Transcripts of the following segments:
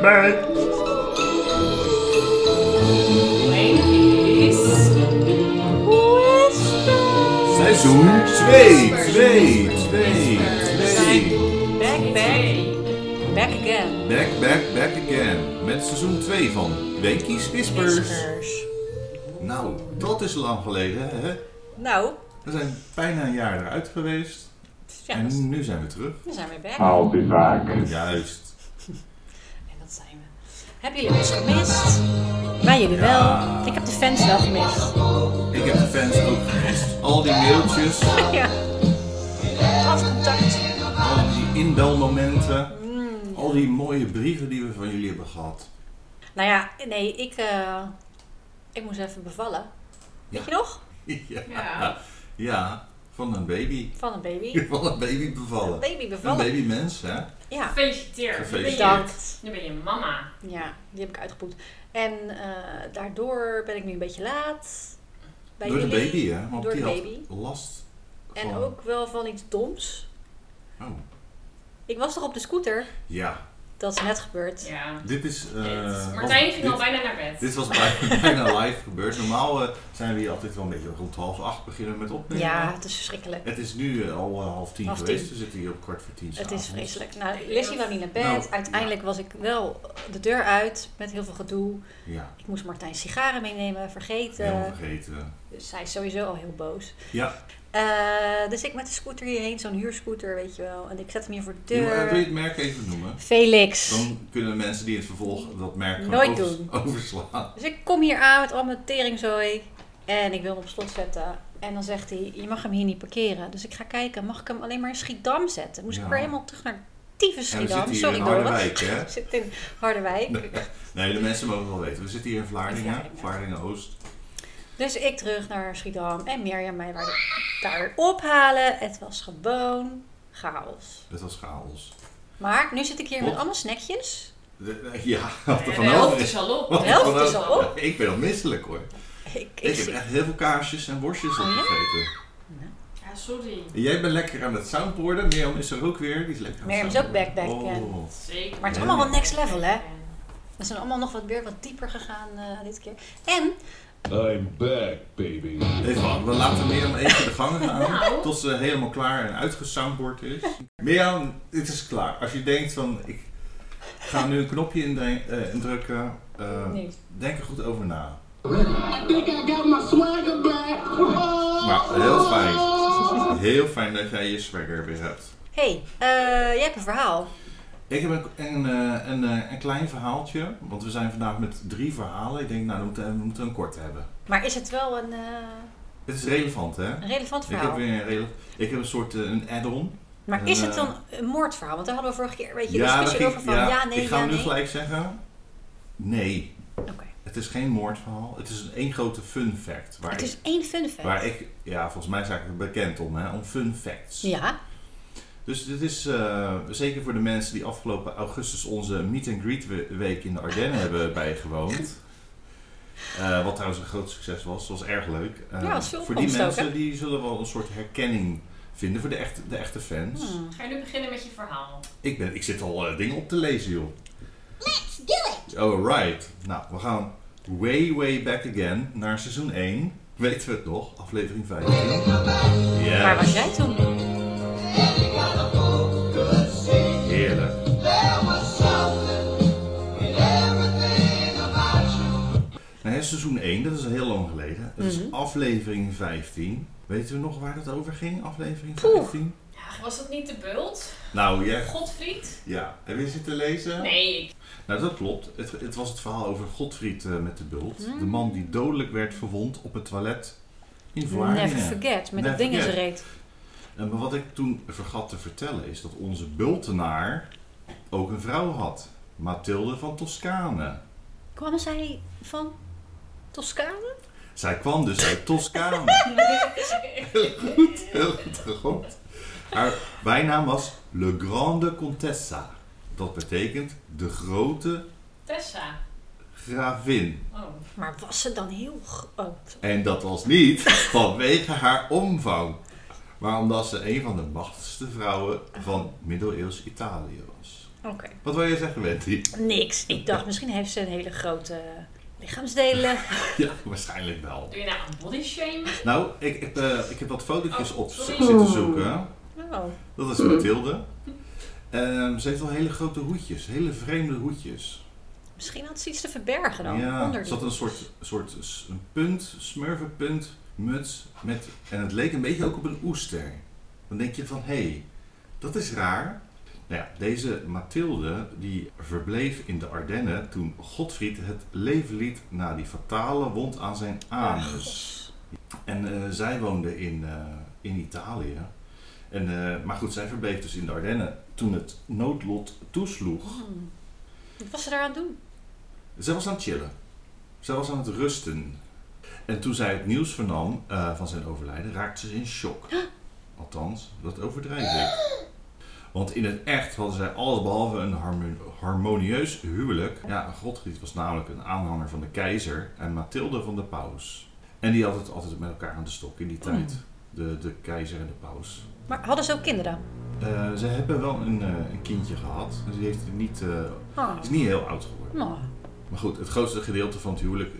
bij seizoen 2. 2, 2, 2. Back, back. Back again. Back, back, back again. Met seizoen 2 van Winkies Whispers. Whispers. Nou, dat is lang geleden, hè? Nou, We zijn bijna een jaar eruit geweest. ja, En nu zijn we terug. we zijn weer back. I'll be back. Juist. Dat zijn we. Hebben jullie ons gemist? Wij jullie Ja. wel. Ik heb de fans wel gemist. Ik heb de fans ook gemist. Al die mailtjes, Ja. Contact. al die inbelmomenten, Mm. al die mooie brieven die we van jullie hebben gehad. Nou ja, nee, ik, eh, ik moest even bevallen. Weet je nog? Ja. Ja. Van een baby. Van een baby. Van een baby bevallen. Een baby Een bevallen. babymens, hè? Ja, Gefeliciteerd. Gefeliciteerd. bedankt. Nu ben je mama. Ja, die heb ik uitgepoet. En eh, daardoor ben ik nu een beetje laat. Bij Door de baby, hè? Want Door die de had baby. last En van... ook wel van iets doms. Oh, Ik was toch op de scooter? ja. Dat is net gebeurd. Ja. Dit is... eh, was- Martijn ging dit- al bijna naar bed. Dit was bijna, bijna live gebeurd. Normaal eh, zijn we hier altijd wel een beetje rond half acht beginnen met opnemen. Ja, het is verschrikkelijk. Het is nu eh, al half tien Half geweest. tien. We zitten hier op kwart voor tien Het is vreselijk. Nou, Lissy wou niet naar bed. Nou, Uiteindelijk was ik wel de deur uit met heel veel gedoe. Ja, Ik moest Martijn sigaren meenemen, helemaal vergeten. vergeten. Dus hij is sowieso al heel boos. Ja, Eh, dus ik met de scooter hierheen, zo'n huurscooter, weet je wel. En ik zet hem hier voor de Ja, maar wil je deur. het merk even noemen? Felix. Dan kunnen mensen die het vervolg dat merk gewoon Nooit doen. overslaan. Dus ik kom hier aan met al mijn teringzooi. En ik wil hem op slot zetten. En dan zegt hij, je mag hem hier niet parkeren. Dus ik ga kijken, mag ik hem alleen maar in Schiedam zetten? Moest Ja. ik weer helemaal terug naar we Schiedam. Sorry in Doris. Harderwijk, hè? Zit in Harderwijk. Nee, de mensen mogen wel weten. We zitten hier in Vlaardingen, Vlaardingen. Dus ik terug naar Schiedam. En Mirjam mij waar daar ophalen. Het was gewoon chaos. Het was chaos. Maar nu zit ik hier met allemaal snackjes. De- ja, wat er de van helft over is al op. De er helft van is al op. Ik ben al misselijk hoor. Ik, Ik, ik heb echt heel veel kaarsjes en worstjes Oh, ja? opgegeten. Ja, sorry. En jij bent lekker aan het soundboarden. Mirjam is er ook weer. Die is lekker aan het Mirjam is ook soundboarden. back, back, Oh. Zeker. Maar het is allemaal wel next level, hè? We zijn allemaal nog wat weer wat dieper gegaan eh, dit keer. En I'm back, baby. Even we laten Mirjam even de gang gaan. Nou. Tot ze helemaal klaar en uitgesoundboard is. Mirjam, het is klaar. Als je denkt van, ik ga nu een knopje indre- eh, indrukken. eh, Nee. denk er goed over na. I think I got my swagger back. Maar heel fijn. Heel fijn dat jij je swagger weer hebt. hey, eh, jij hebt een verhaal. Ik heb een, een, eh, een, eh, een klein verhaaltje. Want we zijn vandaag met drie verhalen. Ik denk, nou, we moeten, we moeten een kort hebben. Maar is het wel een, eh, Het is relevant, hè? een relevant Ik heb, verhaal? weer een, rele- ik heb een soort een add-on. Maar is het dan een moordverhaal? Want daar hadden we vorige keer een beetje Ja, discussie over van ja, nee, ik ga ja, nu nee. gelijk zeggen. Nee, Oké. het is geen moordverhaal. Het is een één grote fun fact. Waar, Het ik, is één fun fact. waar ik, ja, volgens mij sta ik bekend om, hè, om fun facts. Ja, Dus dit is eh, zeker voor de mensen die afgelopen augustus onze meet and greet we- week in de Ardennen hebben bijgewoond. Eh, wat trouwens een groot succes was, was erg leuk. Eh, Ja, was veel voor die ook, mensen die zullen wel een soort herkenning vinden voor de echte, de echte fans. Hmm. Ga je nu beginnen met je verhaal? Ik, ben, ik zit al dingen op te lezen, joh. Let's do it. Oh, right. Nou, we gaan way, way back again naar seizoen 1. Weten we het nog? Aflevering 15. Yes. waar was jij toen? Seizoen 1, dat is heel lang geleden. Dat is Mhm. aflevering 15. Weten we nog waar dat over ging? Aflevering Poeh. 15? Ja, was dat niet de bult? Nou, jij... Godfried? Ja, heb je zitten lezen? Nee, ik... Nou, dat klopt. Het, het was het verhaal over Godfried eh, met de bult. Hmm. De man die dodelijk werd verwond op het toilet in Vlaardingen. Never forget, met Never dat ding in zijn forget. reet. En maar wat ik toen vergat te vertellen is dat onze bultenaar ook een vrouw had. Mathilde van Toscane. Kwamen zij van Toscane? Zij kwam dus uit Toscane. heel goed, heel goed gegokt. Haar bijnaam was Le Grande Contessa. Dat betekent de grote Tessa. gravin. Oh. Maar was ze dan heel groot? En dat was niet vanwege haar omvang, maar omdat ze een van de machtigste vrouwen van middeleeuws Italië was. Oké. Wat wil je zeggen, Wendy? Niks. Ik dacht, misschien heeft ze een hele grote lichaamsdelen. Ja, waarschijnlijk wel. Doe je nou een body shame? Nou, ik, ik, eh, ik heb wat fotootjes Oh, op sorry. zitten zoeken. Oh. Dat is Mathilde. Ehm, ze heeft wel hele grote hoedjes, hele vreemde hoedjes. Misschien had ze iets te verbergen dan. ja, onder er zat die. een soort, soort een punt, smurfenpunt, muts. Met, en het leek een beetje ook op een oester. Dan denk je van, hé, hey, dat is raar. Nou ja, deze Mathilde die verbleef in de Ardennen toen Godfried het leven liet na die fatale wond aan zijn anus. En eh, zij woonde in, eh, in Italië. En, eh, maar goed, zij verbleef dus in de Ardennen toen het noodlot toesloeg. Hmm. Wat was ze daar aan het doen? Zij was aan het chillen. Zij was aan het rusten. En toen zij het nieuws vernam van zijn overlijden, raakte ze in shock. Althans, dat overdrijf ik. Want in het echt hadden zij alles behalve een harmo- harmonieus huwelijk. Ja, Godfried was namelijk een aanhanger van de keizer en Mathilde van de paus. En die had het altijd met elkaar aan de stok in die tijd. De, de keizer en de paus. Maar hadden ze ook kinderen? Eh, ze hebben wel een, eh, een kindje gehad. Dus die heeft niet, eh, Oh. is niet heel oud geworden. Nou, Maar goed, het grootste gedeelte van het huwelijk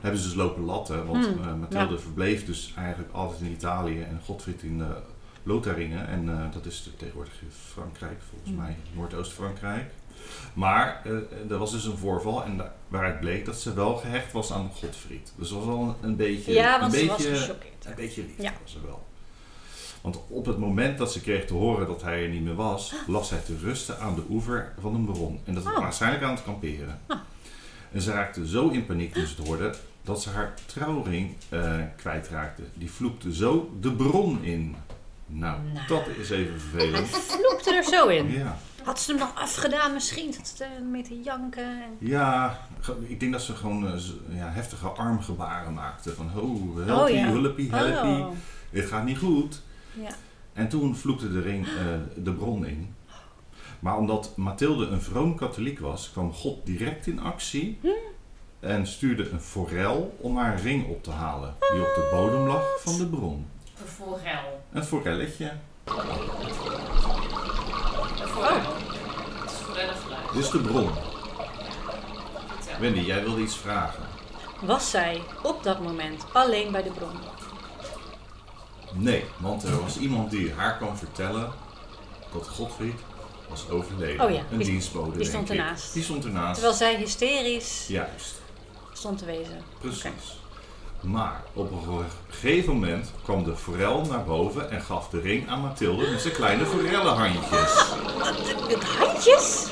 hebben ze dus lopen latten. Want Hmm, Mathilde verbleef dus eigenlijk altijd in Italië en Godfried in uh, Lotharingen. En eh, dat is de- tegenwoordig Frankrijk, volgens Hmm. mij, Noordoost-Frankrijk. Maar eh, er was dus een voorval en da- waaruit bleek dat ze wel gehecht was aan Godfried. Dus dat was wel een, een beetje... ja, want een ze beetje, was gechoqueerd. Een beetje lief Ja. was ze wel. Want op het moment dat ze kreeg te horen dat hij er niet meer was, lag zij te rusten aan de oever van een bron. En dat was Oh. waarschijnlijk aan het kamperen. En ze raakte zo in paniek toen ze het hoorde, dat ze haar trouwring eh, kwijtraakte. Die vloekte zo de bron in. Nou, Nou. dat is even vervelend. Vloekte er zo in. Ja. Had ze hem nog afgedaan misschien? Dat ze er mee te janken. En... Ja, ik denk dat ze gewoon eh, ja, heftige armgebaren maakte. Van, oh, helpie, Oh, ja. hulpie, helpie. Oh. Dit gaat niet goed. Ja. En toen vloekte de ring eh, de bron in. Maar omdat Mathilde een vroom katholiek was, kwam God direct in actie en stuurde een forel om haar ring op te halen, die op de bodem lag van de bron. Een forel. Een forelletje. Een forel. Het is forellengeluid. Dit is de bron. Wendy, jij wilde iets vragen. Was zij op dat moment alleen bij de bron? Nee, want er was iemand die haar kon vertellen dat Godfried was overleden. Oh ja, een die- dienstbode. die stond ernaast. Die stond ernaast. Terwijl zij hysterisch Juist. stond te wezen. Precies. Maar op een gegeven moment kwam de forel naar boven en gaf de ring aan Mathilde met zijn kleine forellenhandjes. Met handjes?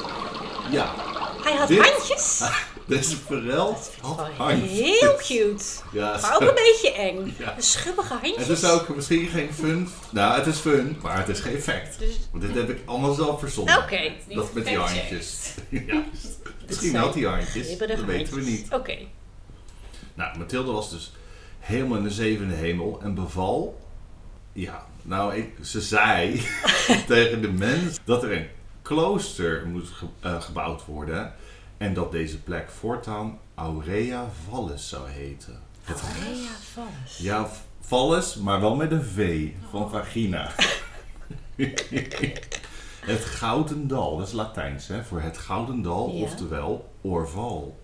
Ja, Hij had Dit- handjes? deze forel had handjes. heel cute. Ja, Maar ook een beetje eng. Ja. De schubbige handjes. Het is ook misschien geen fun. Nou, het is fun, maar het is geen fact. Dus, Want dit heb ik allemaal zelf verzonnen. Oké. Dat met die handjes. Juist. Misschien had die handjes. Dat weten we niet. Oké. Nou, Mathilde was dus helemaal in de zevende hemel en beval. Ja, nou, ik, ze zei tegen de mens dat er een klooster moest ge- eh, gebouwd worden. En dat deze plek voortaan Aurea Valles zou heten. Het, Aurea Valles. ja, Valles, maar wel met een V van vagina. het Gouden Dal, dat is Latijns hè, voor het Gouden Dal, Ja. oftewel Orval.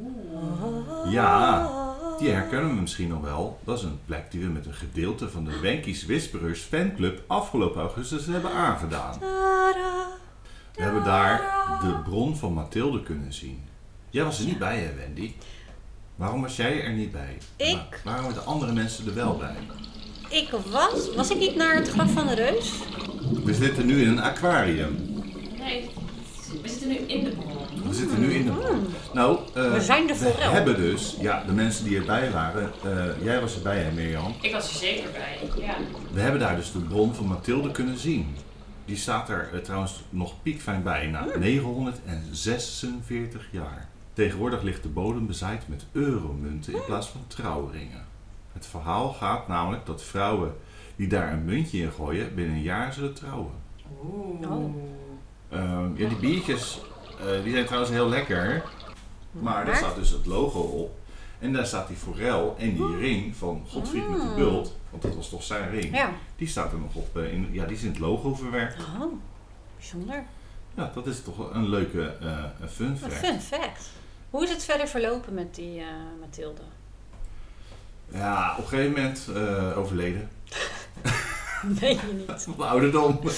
Oeh. Ja, die herkennen we misschien nog wel. Dat is een plek die we met een gedeelte van de Wenkies Whisperers fanclub afgelopen augustus hebben aangedaan. We hebben daar de bron van Mathilde kunnen zien. Jij was er niet bij, hè, Wendy? Waarom was jij er niet bij? Ik? Wa- Waarom waren de andere mensen er wel bij? Ik was... Was ik niet naar het graf van de reus? We zitten nu in een aquarium. Nee, we zitten nu in de bron. We zitten nu in de bron. Nou, eh, We zijn de we hebben dus, ja, de mensen die erbij waren. eh, jij was erbij, hè, Mirjam? Ik was er zeker bij. Ja. We hebben daar dus de bron van Mathilde kunnen zien. Die staat er eh, trouwens nog piekfijn bij na 946 jaar. Tegenwoordig ligt de bodem bezaaid met euromunten in plaats van trouwringen. Het verhaal gaat namelijk dat vrouwen die daar een muntje in gooien binnen een jaar zullen trouwen. Oeh. Oh. Ehm, ja, die biertjes eh, die zijn trouwens heel lekker. Maar daar staat dus het logo op. En daar staat die forel en die ring van Godfried met de bult. Want dat was toch zijn ring. Ja. Die staat er nog op. eh, in, ja, die is in het logo verwerkt. Oh, bijzonder. Ja, dat is toch een leuke een fun Een fact. fun fact. Hoe is het verder verlopen met die eh Mathilde? Ja, op een gegeven moment overleden. Weet je niet. Op ouderdom.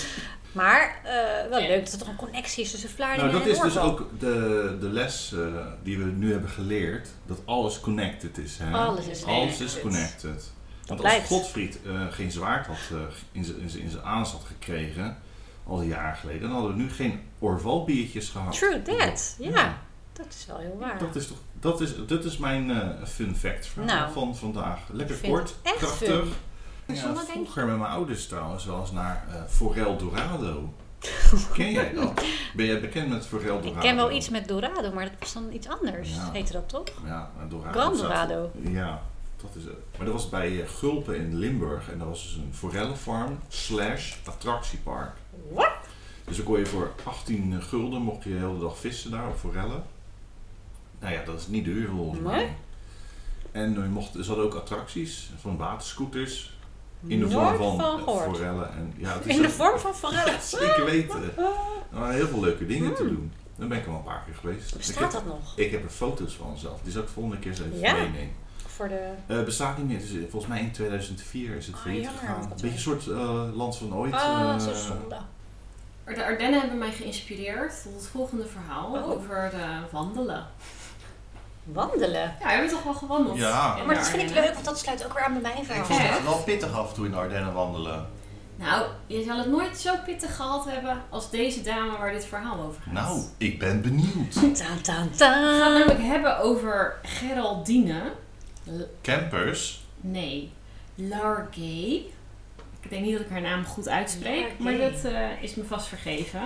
Maar eh, wel leuk dat er toch een connectie is tussen Vlaardingen Nou, dat en is dus ook de, de les eh, die we nu hebben geleerd. Dat alles connected is. Hè? Alles is Alles is connected. connected. Want als. Godfried eh, geen zwaard had eh, in zijn- in zijn in zijn aans had gekregen, al een jaar geleden, dan hadden we nu geen Orval-biertjes gehad. True that. Ja, dat is wel heel waar. Dat is, toch, dat is, dat is mijn eh, fun fact van, Nou. van vandaag. Lekker kort, krachtig. fun. Ja, vroeger met mijn ouders trouwens wel eens naar eh Forel Dorado. Ken jij dat? Ben jij bekend met Forel Dorado? Ik ken wel iets met Dorado, maar dat was dan iets anders. Ja. Heette dat toch? Ja, Dorado. Grand Dorado. Ja, dat is het. Maar dat was bij eh, Gulpen in Limburg. En dat was dus een forellenfarm slash attractiepark. Wat? Dus dan kon je voor 18 gulden mocht je de hele dag vissen daar op forellen. Nou ja, dat is niet duur volgens mij. En je mocht, ze hadden ook attracties van waterscooters. In de vorm van, van forellen. En, ja, het is In de ook- vorm van forellen. Zeker weten. Er waren heel veel leuke dingen te Hmm. doen. Daar ben ik al een paar keer geweest. ik, Bestaat heb, dat nog? ik heb er foto's van zelf. Die zal ik de volgende keer eens even Ja? meenemen. Voor de... Eh, het bestaat niet meer. Eh, volgens mij in 2004 is het Ah, failliet gegaan. Een beetje een soort eh, land van ooit. Ah, zo zonde. De Ardennen hebben mij geïnspireerd tot het volgende verhaal Oh. over de wandelen. Wandelen. Ja, we hebben toch wel gewandeld? Ja. Maar dat vind ik leuk, want dat sluit ook weer aan bij mijn Ik verhaal. vond Ja. het wel pittig af en toe in de Ardennen wandelen. Nou, je zal het nooit zo pittig gehad hebben als deze dame waar dit verhaal over gaat. Nou, ik ben benieuwd. Taan, taan, We gaan het namelijk hebben over Geraldine. L- Campers. nee, Largay. Ik denk niet dat ik haar naam goed uitspreek, Largay. maar dat eh, is me vast vergeven.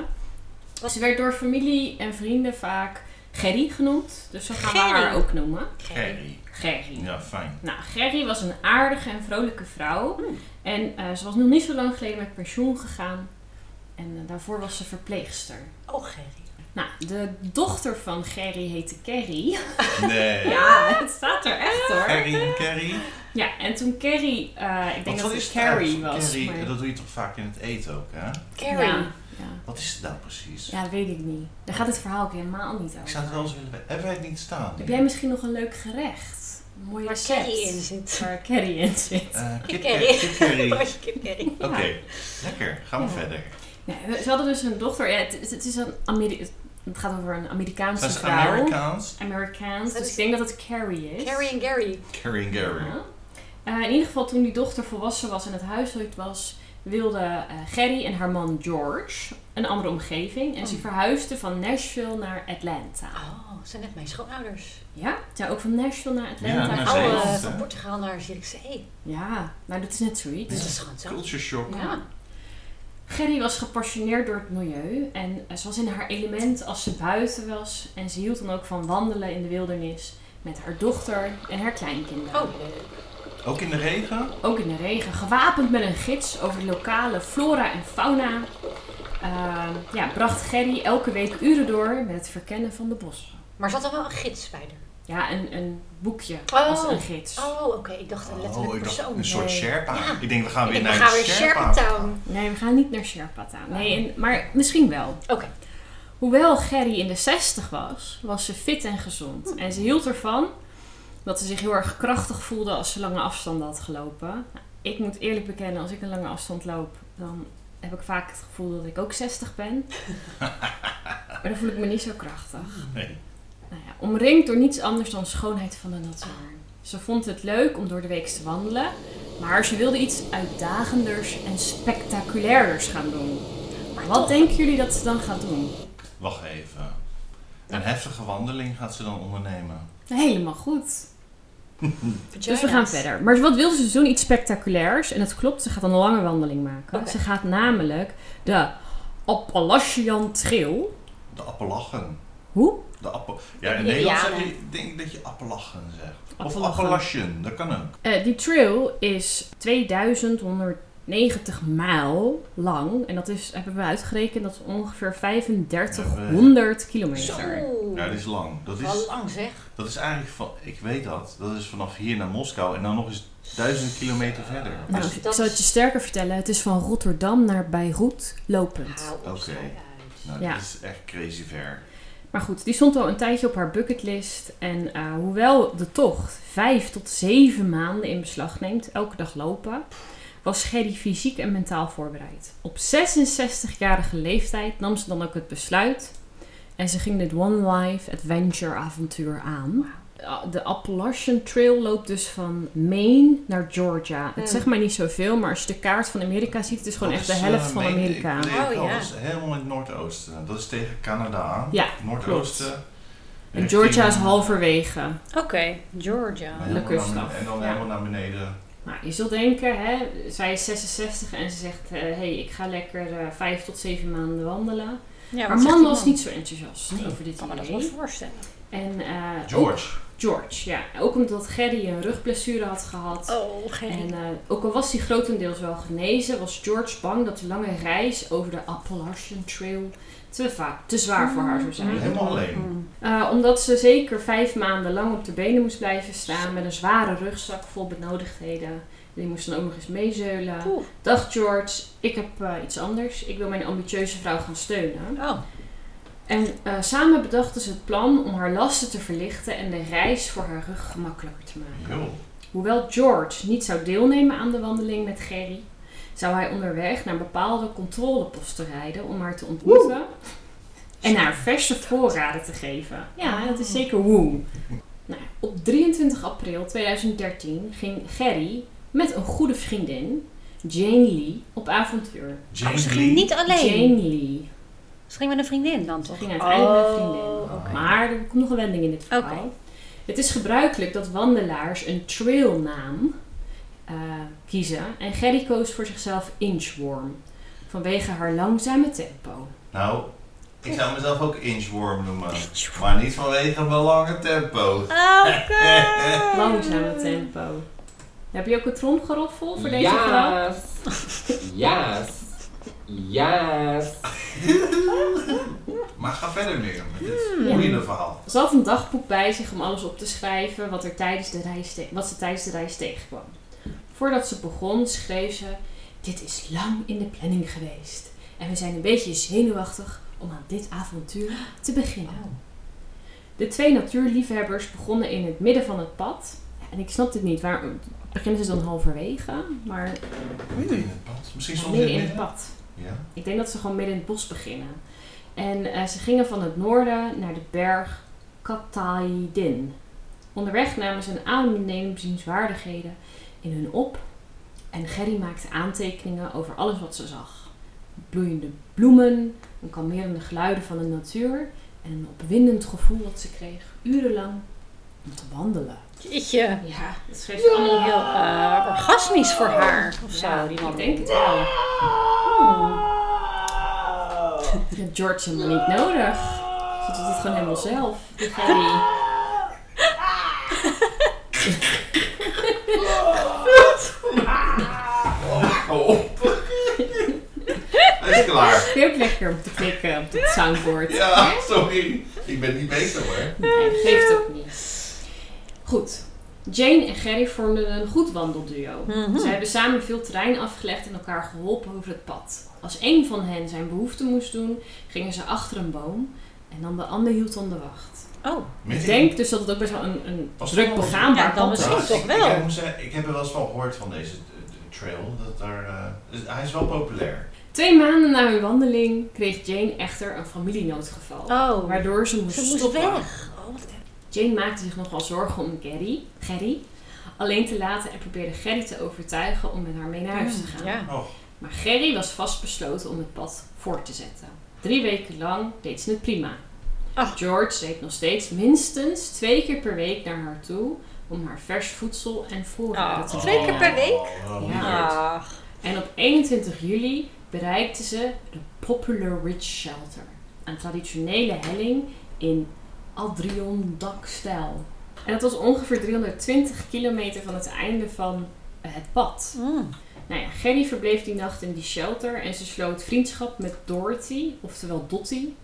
Ze werd door familie en vrienden vaak Gerry genoemd, dus zo gaan we Gerry. haar ook noemen. Gerry. Gerry. Ja, fijn. Nou, Gerry was een aardige en vrolijke vrouw. Hmm. En eh, ze was nog niet zo lang geleden met pensioen gegaan. En eh, daarvoor was ze verpleegster. Oh, Gerry. Nou, de dochter van Gerry heette Carrie. Nee. Ja, het staat er echt hoor. Carrie en Carrie. Ja, en toen Carrie, eh, ik denk Wat dat het Carrie was. Carrie, maar- dat doe je toch vaak in het eten ook, hè? Carrie. Ja, ja. Wat is het nou precies? ja, dat weet ik niet. Daar gaat het verhaal ook helemaal niet Ik over. zou het wel eens willen weten. Hebben wij het niet staan? Heb jij misschien nog een leuk gerecht? Een mooi Waar recept? Carrie in zit. Waar Carrie in zit. Eh, kip Carrie. Kip Carrie. Oké, lekker. Gaan we Ja. verder. Ja, ze hadden dus een dochter. Ja, het, het is een Ameri het gaat over een Amerikaanse Dat is vrouw. Amerikaans. Amerikaans. Dus is- ik denk dat het Carrie is. Carrie en Gary. Carrie en Gary. Ja. Eh, in ieder geval toen die dochter volwassen was en het huishoud was, wilde eh Gerry en haar man George een andere omgeving. En ze Oh. verhuisden van Nashville naar Atlanta. Oh, dat zijn net mijn schoonouders. Ja, zijn ook van Nashville naar Atlanta. Ja, naar. Oh, van Portugal naar Zierikzee. Ja, nou dat is net zoiets. Dus dat is gewoon zo. Culture shock. Ja. Gerry was gepassioneerd door het milieu en eh, ze was in haar element als ze buiten was. En ze hield dan ook van wandelen in de wildernis met haar dochter en haar kleinkinderen. Oh, Ook in de regen? Ook in de regen, gewapend met een gids over de lokale flora en fauna, ehm, ja, bracht Gerry elke week uren door met het verkennen van de bossen. maar zat er wel een gids bij? Ja, een, een boekje Oh. als een gids. Oh, oké. Ik dacht een letterlijk Oh, ik dacht persoon. een soort Nee. Sherpa. Ja. Ik denk, we gaan weer denk, we naar gaan weer Sherpa. Town. Nee, we gaan niet naar Sherpa Town. Nee, en, maar misschien wel. Oké. Hoewel Gerry in de 60 was, was ze fit en gezond. En ze hield ervan dat ze zich heel erg krachtig voelde als ze lange afstanden had gelopen. Nou, ik moet eerlijk bekennen, als ik een lange afstand loop, dan heb ik vaak het gevoel dat ik ook 60 ben. maar dan voel ik me niet zo krachtig. Nee. Nou ja, omringd door niets anders dan schoonheid van de natuur. Ze vond het leuk om door de week te wandelen, maar ze wilde iets uitdagenders en spectaculairders gaan doen. Maar Wat denken jullie dat ze dan gaat doen? Wacht even. Een heftige wandeling gaat ze dan ondernemen. Helemaal goed. Dus we gaan verder. Maar wat wilde ze dus doen? Iets spectaculairs. En het klopt, ze gaat een lange wandeling maken. Ze gaat namelijk de Appalachian Trail. De Appalachen. Hoe? De appel. Ja, in De Nederland zeg je, denk ik dat je Appalachen zegt. Of. Appalachian, dat kan ook. Eh, die trail is 2190 mijl lang. En dat is, hebben we uitgerekend, dat is ongeveer 3500 kilometer. Zo. Ja, dat is lang. Dat Wel is, lang zeg. dat is eigenlijk van, ik weet dat, dat is vanaf hier naar Moskou en dan nog eens duizend kilometer verder. Nou, Dus ik dat zal het je sterker vertellen. Het is van Rotterdam naar Beirut lopend. Oké. Nou, Ja. dat is echt crazy ver. Maar goed, die stond al een tijdje op haar bucketlist. En eh, hoewel de tocht vijf tot zeven maanden in beslag neemt, elke dag lopen, was Gerry fysiek en mentaal voorbereid. Op 66-jarige leeftijd nam ze dan ook het besluit en ze ging dit One Life Adventure avontuur aan. Uh, De Appalachian Trail loopt dus van Maine naar Georgia. Het Hmm. zegt mij niet zoveel, maar als je de kaart van Amerika ziet, het is gewoon Dat echt de helft eh, van Maine- Amerika. Ik, ik, Oh, ja. Dat is helemaal in het noordoosten. Dat is tegen Canada aan. Ja, Noordoosten. En Georgia is halverwege. Oké, Georgia. En de helemaal kust. En dan helemaal naar beneden. Nou, je zult denken, hè, zij is 66 en ze zegt, hé, hey, ik ga lekker eh, vijf tot zeven maanden wandelen. Ja, zegt man was niet zo enthousiast Nee, over dit Ik kan me dat idee. wel voorstellen. En, eh, George. Ook, George, ja. Ook omdat Gerry een rugblessure had gehad. Oh, geen. En eh, ook al was hij grotendeels wel genezen, was George bang dat de lange reis over de Appalachian Trail te, te zwaar voor haar zou zijn. Helemaal alleen. Mm. Eh, omdat ze zeker vijf maanden lang op de benen moest blijven staan met een zware rugzak vol benodigdheden. Die moest dan ook nog eens meezeulen. Oeh. Dacht George, ik heb eh, iets anders. Ik wil mijn ambitieuze vrouw gaan steunen. Oh, En eh, samen bedachten ze het plan om haar lasten te verlichten en de reis voor haar rug gemakkelijker te maken. Joh. Hoewel George niet zou deelnemen aan de wandeling met Gerry, zou hij onderweg naar bepaalde controleposten rijden om haar te ontmoeten en haar verse voorraden te geven. Ja, dat is zeker woe. Nou, op 23 april 2013 ging Gerry met een goede vriendin, Jane Lee, op avontuur. Jane oh, ze Lee. ging niet alleen. Jane Lee. Ze ging met een vriendin dan Ze toch? ging uiteindelijk met een Oh, vriendin. Maar er komt nog een wending in dit verhaal. Oké. Het is gebruikelijk dat wandelaars een trailnaam eh, kiezen. En Gerry koos voor zichzelf Inchworm. Vanwege haar langzame tempo. Nou, ik zou mezelf ook inchworm noemen. Maar niet vanwege mijn lange tempo. Oké. Langzame tempo. Heb je ook een tromgeroffel voor deze grap? Yes. Yes. Maar ga verder meer met dit Hmm. boeiende verhaal. Ze had een dagboek bij zich om alles op te schrijven wat, er tijdens de reis te- wat ze tijdens de reis tegenkwam. Voordat ze begon schreef ze: Dit is lang in de planning geweest. En we zijn een beetje zenuwachtig om aan dit avontuur te beginnen. De twee natuurliefhebbers begonnen in het midden van het pad. En ik snap dit niet. Waar, beginnen ze dan halverwege? Maar Midden in het pad. Misschien ja, soms midden in het pad. Ja. Ik denk dat ze gewoon midden in het bos beginnen. En eh, ze gingen van het noorden naar de berg Kataydin. Onderweg namen ze een adembenemend bezienswaardigheden in hun op. En Gerry maakte aantekeningen over alles wat ze zag. Bloeiende bloemen, een kalmerende geluiden van de natuur en een opwindend gevoel dat ze kreeg urenlang om te wandelen. Jeetje. Ja, dat schreef ze allemaal Heel eh, orgasmisch voor haar. Of zo, Ja, die ik man. denk het wel. Hebt George helemaal niet nodig. Ze doet het gewoon helemaal zelf. Die Gerry. Oh, op. Hij is klaar. Ook lekker om te klikken op het soundboard? Ja, sorry. Ik ben niet beter hoor. Nee, dat geeft ook niet. Goed. Jane en Gerry vormden een goed wandelduo. Mhm. Ze hebben samen veel terrein afgelegd en elkaar geholpen over het pad. Als een van hen zijn behoefte moest doen, gingen ze achter een boom en dan de ander hield dan de wacht. Oh, Ik denk dus dat het ook best wel een, een Was druk het begaanbaar Ja, dan pad misschien was. toch ik, wel. Ik, moet zeggen, ik heb er wel eens van gehoord van deze eh, trail. Dat daar, eh, dus hij is wel populair. Twee maanden na hun wandeling kreeg Jane echter een familienoodgeval. oh. Waardoor ze moest, Ze moest stoppen. weg. Oh, wat Jane maakte zich nogal zorgen om Gary, Gerry alleen te laten en probeerde Gerry te overtuigen om met haar mee naar huis te gaan. Ja. Oh, Maar Gerry was vastbesloten om het pad voort te zetten. Drie weken lang deed ze het prima. George reed nog steeds minstens twee keer per week naar haar toe om haar vers voedsel en voorraden Ah, te twee keer brengen. per week? Oh, Ja. En op 21 juli bereikten ze de Popular Ridge Shelter. Een traditionele helling in Adirondack-stijl. En het was ongeveer 320 kilometer van het einde van het pad. Mm. Nou ja, Gerry verbleef die nacht in die shelter en ze sloot vriendschap met Dorothy, oftewel Dottie,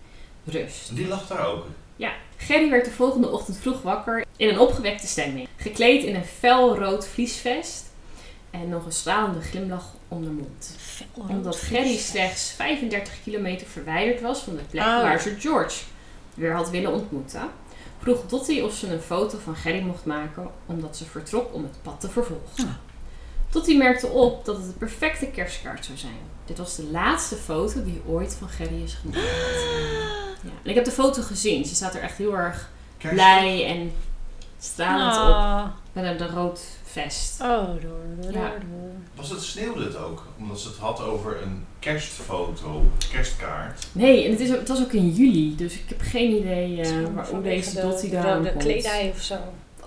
rust. Die lag daar ook. Ja, Gerry werd de volgende ochtend vroeg wakker in een opgewekte stemming. Gekleed in een felrood vliesvest en nog een stralende glimlach om de mond. Omdat Gerry slechts 35 kilometer verwijderd was van de plek Oh. waar ze George weer had willen ontmoeten, vroeg Dottie of ze een foto van Gerry mocht maken omdat ze vertrok om het pad te vervolgen. Dottie merkte op dat het de perfecte kerstkaart zou zijn. Dit was de laatste foto die ooit van Gerry is gemaakt. Ja. En ik heb de foto gezien. Ze staat er echt heel erg Kerst- blij en stralend op Oh, met een rood vest. oh door, door, Ja. door. Was het sneeuwde het ook? Omdat ze het had over een kerstfoto, kerstkaart. Nee, en het, is, ook- het was ook in juli, dus ik heb geen idee eh, waar, hoe deze de- Dottie de, daar de komt. kledij of zo.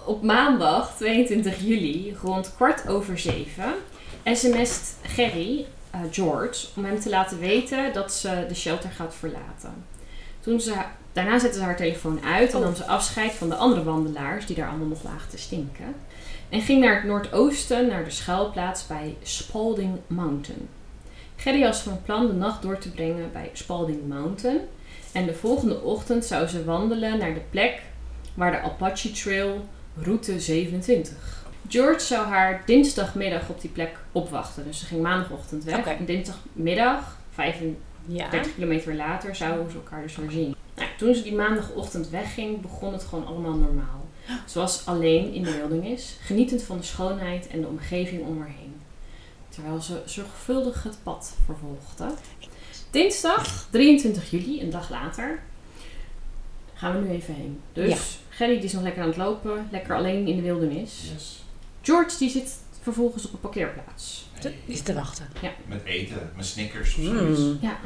Op maandag 22 juli, rond kwart over zeven, sms't Gerry eh, George om hem te laten weten dat ze de shelter gaat verlaten. Toen ze, daarna zette ze haar telefoon uit en nam ze afscheid van de andere wandelaars die daar allemaal nog lagen te stinken. En ging naar het noordoosten, naar de schuilplaats bij Spalding Mountain. Gerry was van plan de nacht door te brengen bij Spalding Mountain. En de volgende ochtend zou ze wandelen naar de plek waar de Apache Trail route 27. George zou haar dinsdagmiddag op die plek opwachten. Dus ze ging maandagochtend weg. Oké. En dinsdagmiddag, 35 Ja. kilometer later, zouden ze elkaar dus weer zien. Nou, toen ze die maandagochtend wegging, begon het gewoon allemaal normaal. Ze was alleen in de wildernis, genietend van de schoonheid en de omgeving om haar heen. Terwijl ze zorgvuldig het pad vervolgde. Dinsdag 23 juli, een dag later, gaan we nu even heen. Dus Ja. Gerry die is nog lekker aan het lopen, lekker alleen in de wildernis. Yes. George die zit vervolgens op een parkeerplaats. Die is te wachten. Met eten, met snickers of Mm. zoiets. Ja.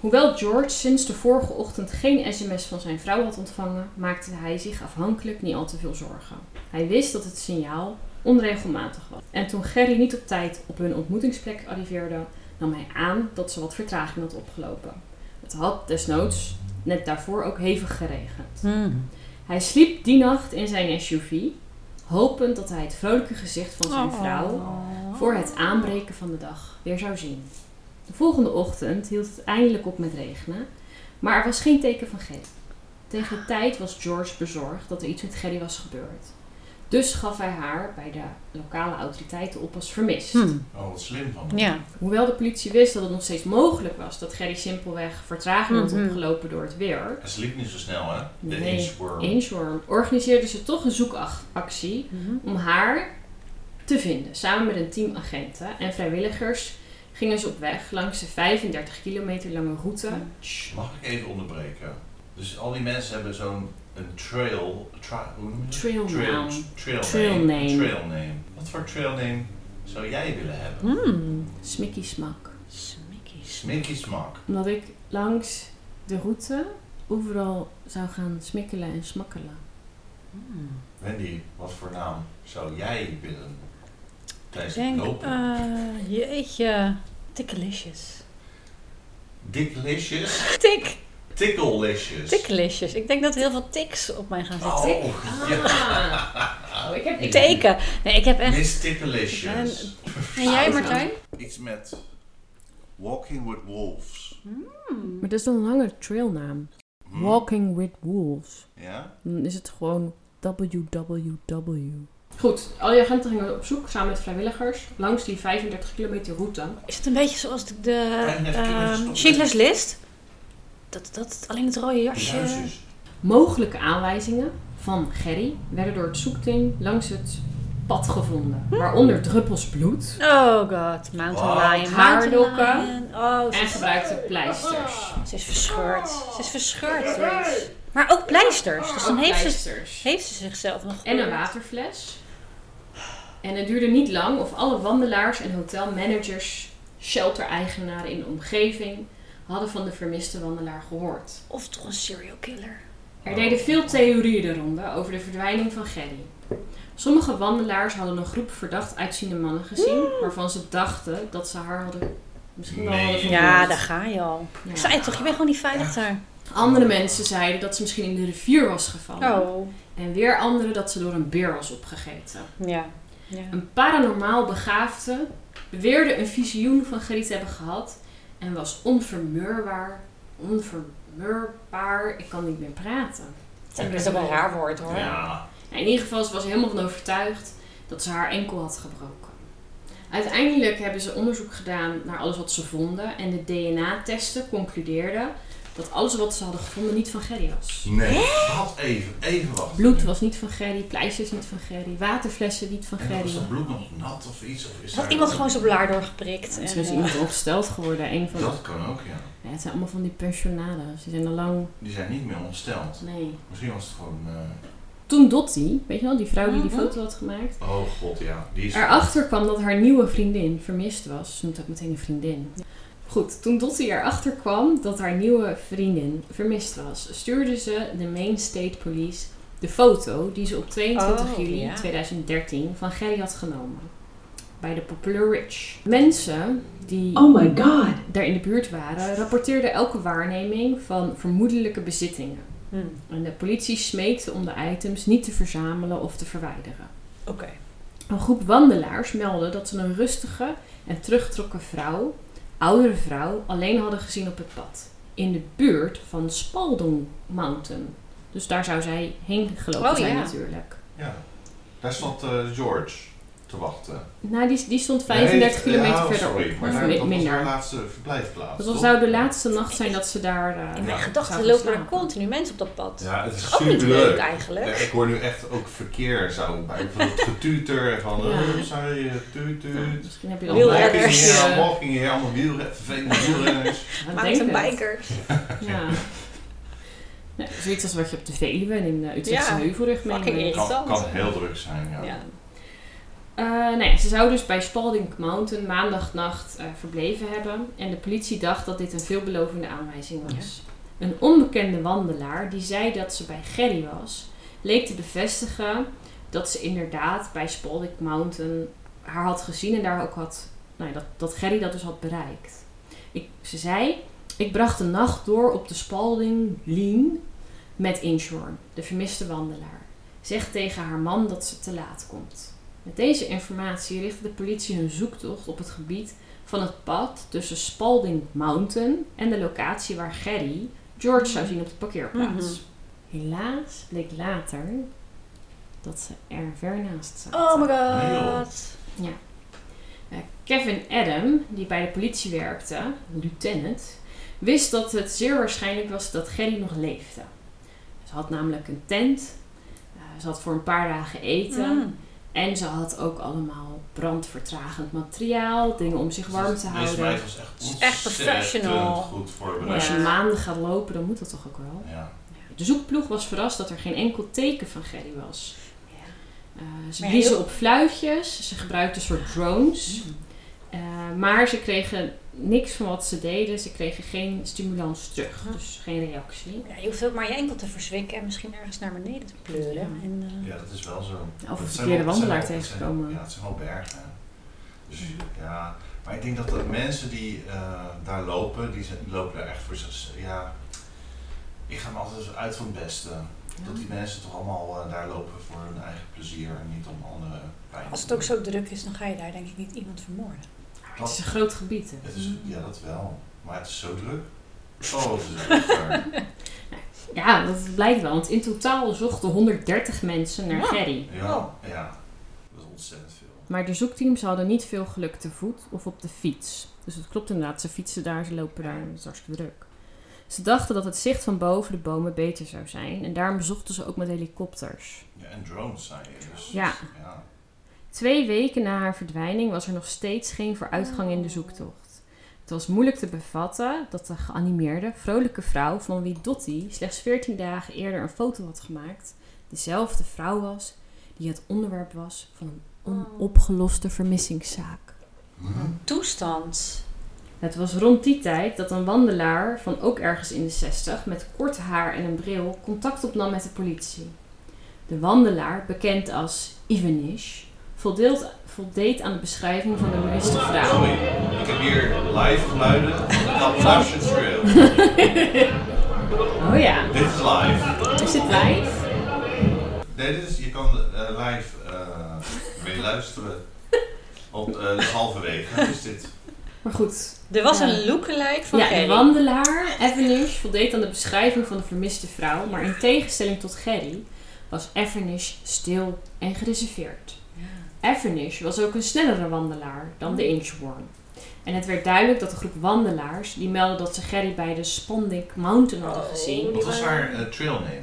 Hoewel George sinds de vorige ochtend geen sms van zijn vrouw had ontvangen, maakte hij zich afhankelijk niet al te veel zorgen. Hij wist dat het signaal onregelmatig was. En toen Gerry niet op tijd op hun ontmoetingsplek arriveerde, nam hij aan dat ze wat vertraging had opgelopen. Het had desnoods net daarvoor ook hevig geregend. Hmm. Hij sliep die nacht in zijn SUV, hopend dat hij het vrolijke gezicht van zijn Oh. vrouw voor het aanbreken van de dag weer zou zien. De volgende ochtend hield het eindelijk op met regenen, maar er was geen teken van Gerry. Tegen de tijd was George bezorgd dat er iets met Gerry was gebeurd. Dus gaf hij haar bij de lokale autoriteiten op als vermist. Hmm. Oh, wat slim van hem. Ja. Hoewel de politie wist dat het nog steeds mogelijk was dat Gerry simpelweg vertraging had Mhm. opgelopen door het weer, Hij sliep niet zo snel, hè? De Nee. inchworm. Inchworm, organiseerden ze toch een zoekactie Mhm. om haar te vinden. Samen met een team agenten en vrijwilligers gingen ze op weg langs de 35 kilometer lange route. Mag ik even onderbreken? Dus al die mensen hebben zo'n een trail... Tra, hoe noem je dat? Trail Trail, naam. trail, Trail name. name. Trail name. Wat voor trail name zou jij willen hebben? Hmm. Smicky Smak. Sminky Smak. Omdat ik langs de route overal zou gaan smikkelen en smakkelen. Hmm. Wendy, wat voor naam zou jij willen Ik tijdens het lopen? eh, jeetje, Tickelicious. Dicklicious? Tik, Ticklelicious. Tickelicious. Ik denk dat heel veel tics op mij gaan zitten. Oh, ja. Oh, ik heb, ik, Teken. Nee, ik heb echt... Miss Ticklelicious. En jij Martijn? Iets met Walking with Wolves. Maar dat is dan een lange trailnaam. Hm? Walking with Wolves. Ja? Dan is het gewoon www. Goed, al die agenten gingen op zoek samen met vrijwilligers langs die 35 kilometer route. Is het een beetje zoals de, de? Schindler's List? Dat, dat alleen het rode jasje... Duitsers. Mogelijke aanwijzingen van Gerry werden door het zoekteam langs het pad gevonden. Waaronder druppels bloed Oh god, Mountain. Lion. Mountain Lion. Oh, ze en gebruikte pleisters. ze is verscheurd. Ze is verscheurd. Maar ook pleisters. Dus dan Ook heeft ze, pleisters. heeft ze zichzelf nog En een waterfles. En het duurde niet lang of alle wandelaars en hotelmanagers, shelter-eigenaren in de omgeving hadden van de vermiste wandelaar gehoord. Of toch een serial killer. Er deden veel theorieën de ronde over de verdwijning van Gerry. Sommige wandelaars hadden een groep verdacht uitziende mannen gezien, waarvan ze dachten dat ze haar hadden misschien wel Nee. hadden vermoord. Ja, daar ga je al. Ja. Ik zei toch, je bent gewoon niet veilig daar. Andere mensen zeiden dat ze misschien in de rivier was gevallen. Oh. En weer anderen dat ze door een beer was opgegeten. Ja. ja. Een paranormaal begaafde beweerde een visioen van Gerry te hebben gehad en was onvermurbaar, onvermurbaar, ik kan niet meer praten. Dat is ook een raar woord hoor. Ja. Nou, in ieder geval, ze was er helemaal van overtuigd dat ze haar enkel had gebroken. Uiteindelijk hebben ze onderzoek gedaan naar alles wat ze vonden. En de DNA-testen concludeerden dat alles wat ze hadden gevonden niet van Gerry was. Nee, wat even, even wachten. Bloed was niet van Gerry, pleisters niet van Gerry, waterflessen niet van En Gerry. was dat bloed nog nat of iets? Of is Had iemand gewoon zijn blaar doorgeprikt. en, Misschien is eh, iemand ongesteld geworden. Een van Dat kan ook, ja. Ja, het zijn allemaal van die pensionaden. Ze zijn al lang... Die zijn niet meer ontsteld. Nee. Misschien was het gewoon... eh, Toen Dottie, weet je wel, die vrouw die die Mhm. foto had gemaakt... Oh god, ja. Die is... erachter kwam dat haar nieuwe vriendin vermist was. Ze noemt ook meteen een vriendin. Goed, toen Dottie erachter kwam dat haar nieuwe vriendin vermist was, stuurde ze de Maine State Police de foto die ze op 22 Oh, juli ja. 2013 van Gerry had genomen. Bij de Poplar Ridge. Mensen die Oh my god. daar in de buurt waren, rapporteerden elke waarneming van vermoedelijke bezittingen. hmm, En de politie smeekte om de items niet te verzamelen of te verwijderen. Oké. Een groep wandelaars meldde dat ze een rustige en teruggetrokken vrouw, oudere vrouw, alleen hadden gezien op het pad. In de buurt van Spalding Mountain. Dus daar zou zij heen gelopen Oh, zijn ja. natuurlijk. Ja. Daar stond eh, George te wachten. Nou, die, die stond 35 Nee, kilometer ja, verderop. sorry, maar Of dat was minder. haar laatste verblijfplaats. Dat was, toch? zou de laatste nacht zijn dat ze daar... eh, In mijn Ja, gedachten lopen er continu mensen op dat pad. Ja, het is Ook niet super leuk leuk. eigenlijk. ik hoor nu echt ook verkeer zo bij van het getuter en van Ja. oh, sorry, tuut tuut. Misschien heb je dan Wielrenners. Walking bikers, hier, eh, allemaal wielren, vervelende wielrenners. Mountainbikers. Ja. Ja, zoiets als wat je op de Veluwe en in de Utrechtse Ja, Heuvelrug meemaakt. Kan, kan heel druk zijn, ja. Eh, nou ja, ze zou dus bij Spalding Mountain maandagnacht eh, verbleven hebben. En de politie dacht dat dit een veelbelovende aanwijzing was. Een onbekende wandelaar die zei dat ze bij Gerry was, leek te bevestigen dat ze inderdaad bij Spalding Mountain haar had gezien en daar ook had, nou ja, dat, dat Gerry dat dus had bereikt. Ik, ze zei, ik bracht de nacht door op de Spalding Lean met Inshorn, de vermiste wandelaar. Zegt tegen haar man dat ze te laat komt. Met deze informatie richtte de politie hun zoektocht op het gebied van het pad tussen Spalding Mountain en de locatie waar Gerry George zou zien op de parkeerplaats. Helaas bleek later dat ze er ver naast zaten. Oh my god. Eh, Kevin Adam, die bij de politie werkte, lieutenant, wist dat het zeer waarschijnlijk was dat Gerry nog leefde. Ze had namelijk een tent, eh, ze had voor een paar dagen eten Mm. En ze had ook allemaal brandvertragend materiaal, dingen om zich warm te Deze houden. meid was echt is echt professional. goed Maar voorbereid. als je maanden gaat lopen, dan moet dat toch ook wel. Ja. De zoekploeg was verrast dat er geen enkel teken van Gerry was. Eh, ze bliezen heel- op fluitjes, ze gebruikten een soort drones. Eh, maar ze kregen niks van wat ze deden. Ze kregen geen stimulans terug. Hm. Dus geen reactie. Ja, je hoeft ook maar je enkel te verzwikken en misschien ergens naar beneden te pleuren. Ja. En, eh, ja, dat is wel zo. Of een verkeerde wandelaar tegengekomen. Ja, het zijn wel bergen. Dus ja, maar ik denk dat de mensen die eh, daar lopen, die, zijn, die lopen daar echt voor zich. Ja, ik ga me altijd uit van het beste. Dat die mensen toch allemaal eh, daar lopen voor hun eigen plezier en niet om andere pijn als het ook zo druk is, dan ga je daar denk ik niet iemand vermoorden. Het is een groot gebied. hè. Het is, ja, dat wel. Maar het is zo druk. Oh, het is. Ja, dat blijkt wel. Want in totaal zochten 130 mensen naar Ja. Gerry. Ja, ja. Dat is ontzettend veel. Maar de zoekteams hadden niet veel geluk te voet of op de fiets. Dus het klopt inderdaad, ze fietsen daar, ze lopen daar, het is hartstikke druk. Ze dachten dat het zicht van boven de bomen beter zou zijn en daarom zochten ze ook met helikopters. Ja, en drones zijn je dus. Ja. ja. Twee weken na haar verdwijning was er nog steeds geen vooruitgang in de zoektocht. Het was moeilijk te bevatten dat de geanimeerde, vrolijke vrouw van wie Dottie slechts 14 dagen eerder een foto had gemaakt, dezelfde vrouw was die het onderwerp was van een onopgeloste vermissingszaak. Toestand. Het was rond die tijd dat een wandelaar van ook ergens in de 60 met kort haar en een bril contact opnam met de politie. De wandelaar, bekend als Ivanish, voldeed, voldeed aan de beschrijving van de bewuste vrouw. Sorry, ik heb hier live geluiden van de Appalachian Trail. Oh ja, Dit is live. is dit live? Nee, dit is, je kan eh, live eh mee luisteren. Op eh, de halverwege is dit. Maar goed, Er was Ja. een lookalike van ja, de Gerry. wandelaar, Evanish, voldeed aan de beschrijving van de vermiste vrouw, maar in tegenstelling tot Gerry was Evanish stil en gereserveerd. Avanish was ook een snellere wandelaar dan de Inchworm. En het werd duidelijk dat de groep wandelaars die meldden dat ze Gerry bij de Spondink Mountain hadden Oh. gezien, Wat was haar eh, trailname?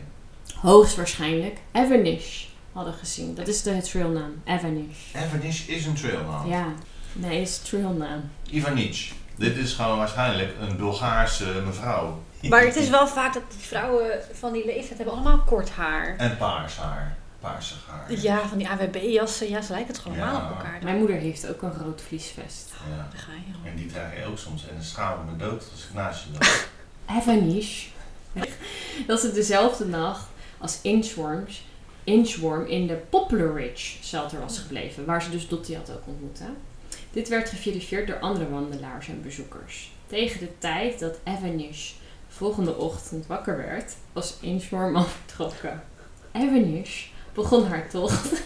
hoogstwaarschijnlijk Avanish hadden gezien. Dat is de trailnaam, Avanish. Avanish is een trailnaam. Ja, nee, is trailnaam. Ivanic. Dit is gewoon waarschijnlijk een Bulgaarse mevrouw. Maar het is wel vaak dat die vrouwen van die leeftijd hebben allemaal kort haar. En paars haar. Paarsig haar. Ja, van die AWB-jassen. Ja, ze lijken het gewoon Ja. allemaal op elkaar. Mijn moeder heeft ook een rood vliesvest. Ja. Daar ga je. En die draag je ook soms. En dan schaam ik me dood als ik naast je loop. Avanish. dat ze dezelfde nacht als Inchworms, Inchworm in de Poplar Ridge shelter was gebleven, waar ze dus Dottie had ook ontmoet. hè. Dit werd geverifieerd door andere wandelaars en bezoekers. Tegen de tijd dat Avanish de volgende ochtend wakker werd, was Inchworm al vertrokken. Avanish begon haar tocht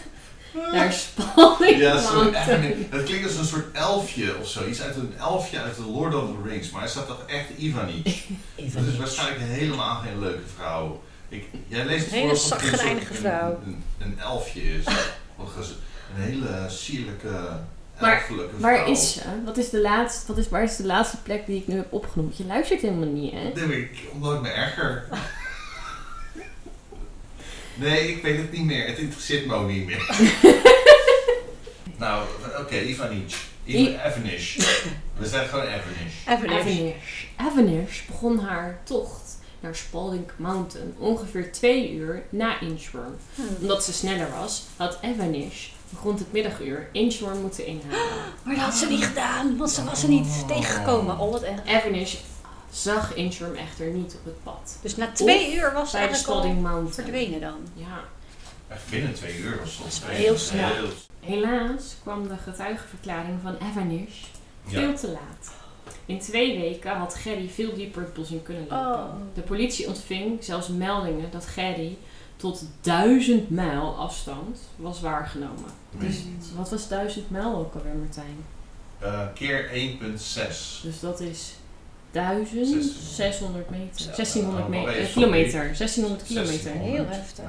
naar Spalding Ja. Avanish. Het klinkt als een soort elfje of zo. Iets uit een elfje uit de Lord of the Rings. Maar hij staat toch echt Ivanic. Dat is waarschijnlijk helemaal geen leuke vrouw. Ik, jij leest het Een hele zagrijnige soort- vrouw. Een, elfje is. Een hele sierlijke, Maar elfelijke vrouw. Waar is ze? Wat is de laatste, wat is, waar is de laatste plek die ik nu heb opgenoemd? Je luistert helemaal niet, hè? Nee, maar ik, omdat ik me erger. Nee, ik weet het niet meer. Het interesseert me ook niet meer. nou, oké, Ivanic. I- Iv- Avanish. We zeggen gewoon Avanish. Even Avanish. Avanish begon haar tocht naar Spalding Mountain ongeveer twee uur na Inchworm. Hmm. Omdat ze sneller was, had Avanish rond het middaguur Inchworm moeten inhalen. Maar dat had ze niet gedaan, want ze was er niet tegengekomen. Al wat erg. Avanish zag Inchworm echter niet op het pad. Dus na twee uur was de eigenlijk al verdwenen dan. Ja. Echt binnen twee uur. Dat is wel heel snel. Helaas kwam de getuigenverklaring van Avanish veel Ja. te laat. In twee weken had Gerry veel dieper het bos in kunnen lopen. Oh. De politie ontving zelfs meldingen dat Gerry tot duizend mijl afstand was waargenomen. Dus wat was duizend mijl ook alweer, Martijn? Eh, keer 1,6. Dus dat is 1600 meter. Zo. 1600 Oh, meter. sorry. eh, kilometer. 1600 kilometer. 1600. Heel heftig.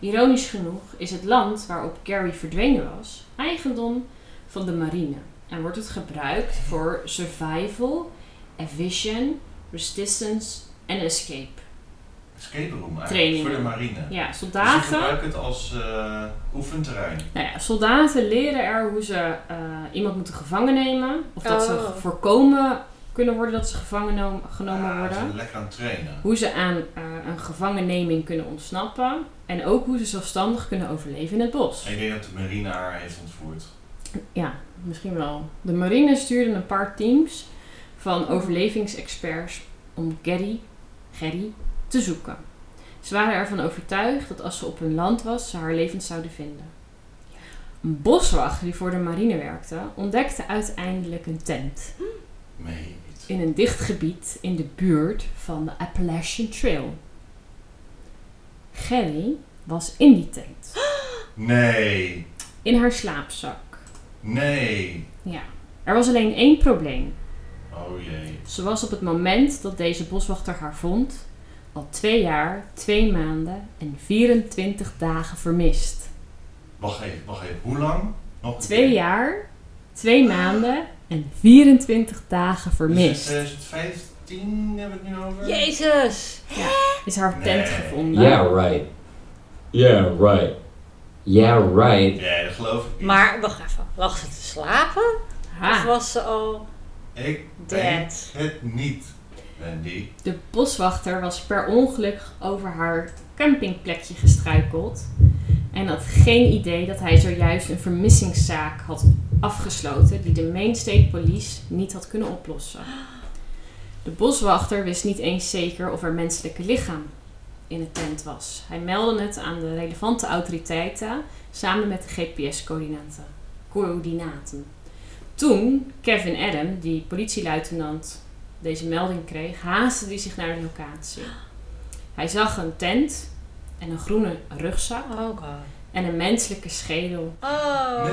Ironisch genoeg is het land waarop Gary verdwenen was eigendom van de marine en wordt het gebruikt voor survival, evasion, resistance en escape. Escape room eigenlijk. Trainingen. Voor de marine. Ja, Dus ze soldaten, gebruiken het als eh, oefenterrein. nou ja, soldaten leren er hoe ze eh, iemand moeten gevangen nemen of dat ze Oh. voorkomen kunnen worden dat ze gevangen no- genomen Ah, worden. Ze lekker aan het trainen. Hoe ze aan eh, een gevangenneming kunnen ontsnappen en ook hoe ze zelfstandig kunnen overleven in het bos. Ik denk dat de marine haar heeft ontvoerd. Ja, misschien wel. De marine stuurde een paar teams van overlevingsexperts om Gary, Gerry te zoeken. Ze waren ervan overtuigd dat als ze op hun land was, ze haar levend zouden vinden. Een boswachter die voor de marine werkte, ontdekte uiteindelijk een tent niet. In een dicht gebied in de buurt van de Appalachian Trail. Gerry was in die tent, Nee. in haar slaapzak. Nee. Ja, er was alleen één probleem. Oh jee. Ze was op het moment dat deze boswachter haar vond al twee jaar, twee maanden en 24 dagen vermist. Wacht even, wacht even. Hoe lang? Nog Twee keer. jaar, twee maanden en 24 dagen Dus vermist. 2015 hebben we het nu over? Jezus! Is haar tent Nee. gevonden. Yeah, right. Yeah, right. Yeah, right. Nee, dat geloof ik niet. Maar wacht even, lag ze te slapen? Of was ze al Ik denk dead? het niet, Wendy. de boswachter was per ongeluk over haar campingplekje gestruikeld en had geen idee dat hij zojuist een vermissingszaak had afgesloten die de Main State Police niet had kunnen oplossen. De boswachter wist niet eens zeker of er menselijke lichaam in de tent was. Hij meldde het aan de relevante autoriteiten samen met de GPS-coördinaten. Coördinaten. Toen Kevin Adam, die politieluitenant, deze melding kreeg, haastte hij zich naar de locatie. Hij zag een tent en een groene rugzak Oh god. en een menselijke schedel. Oh,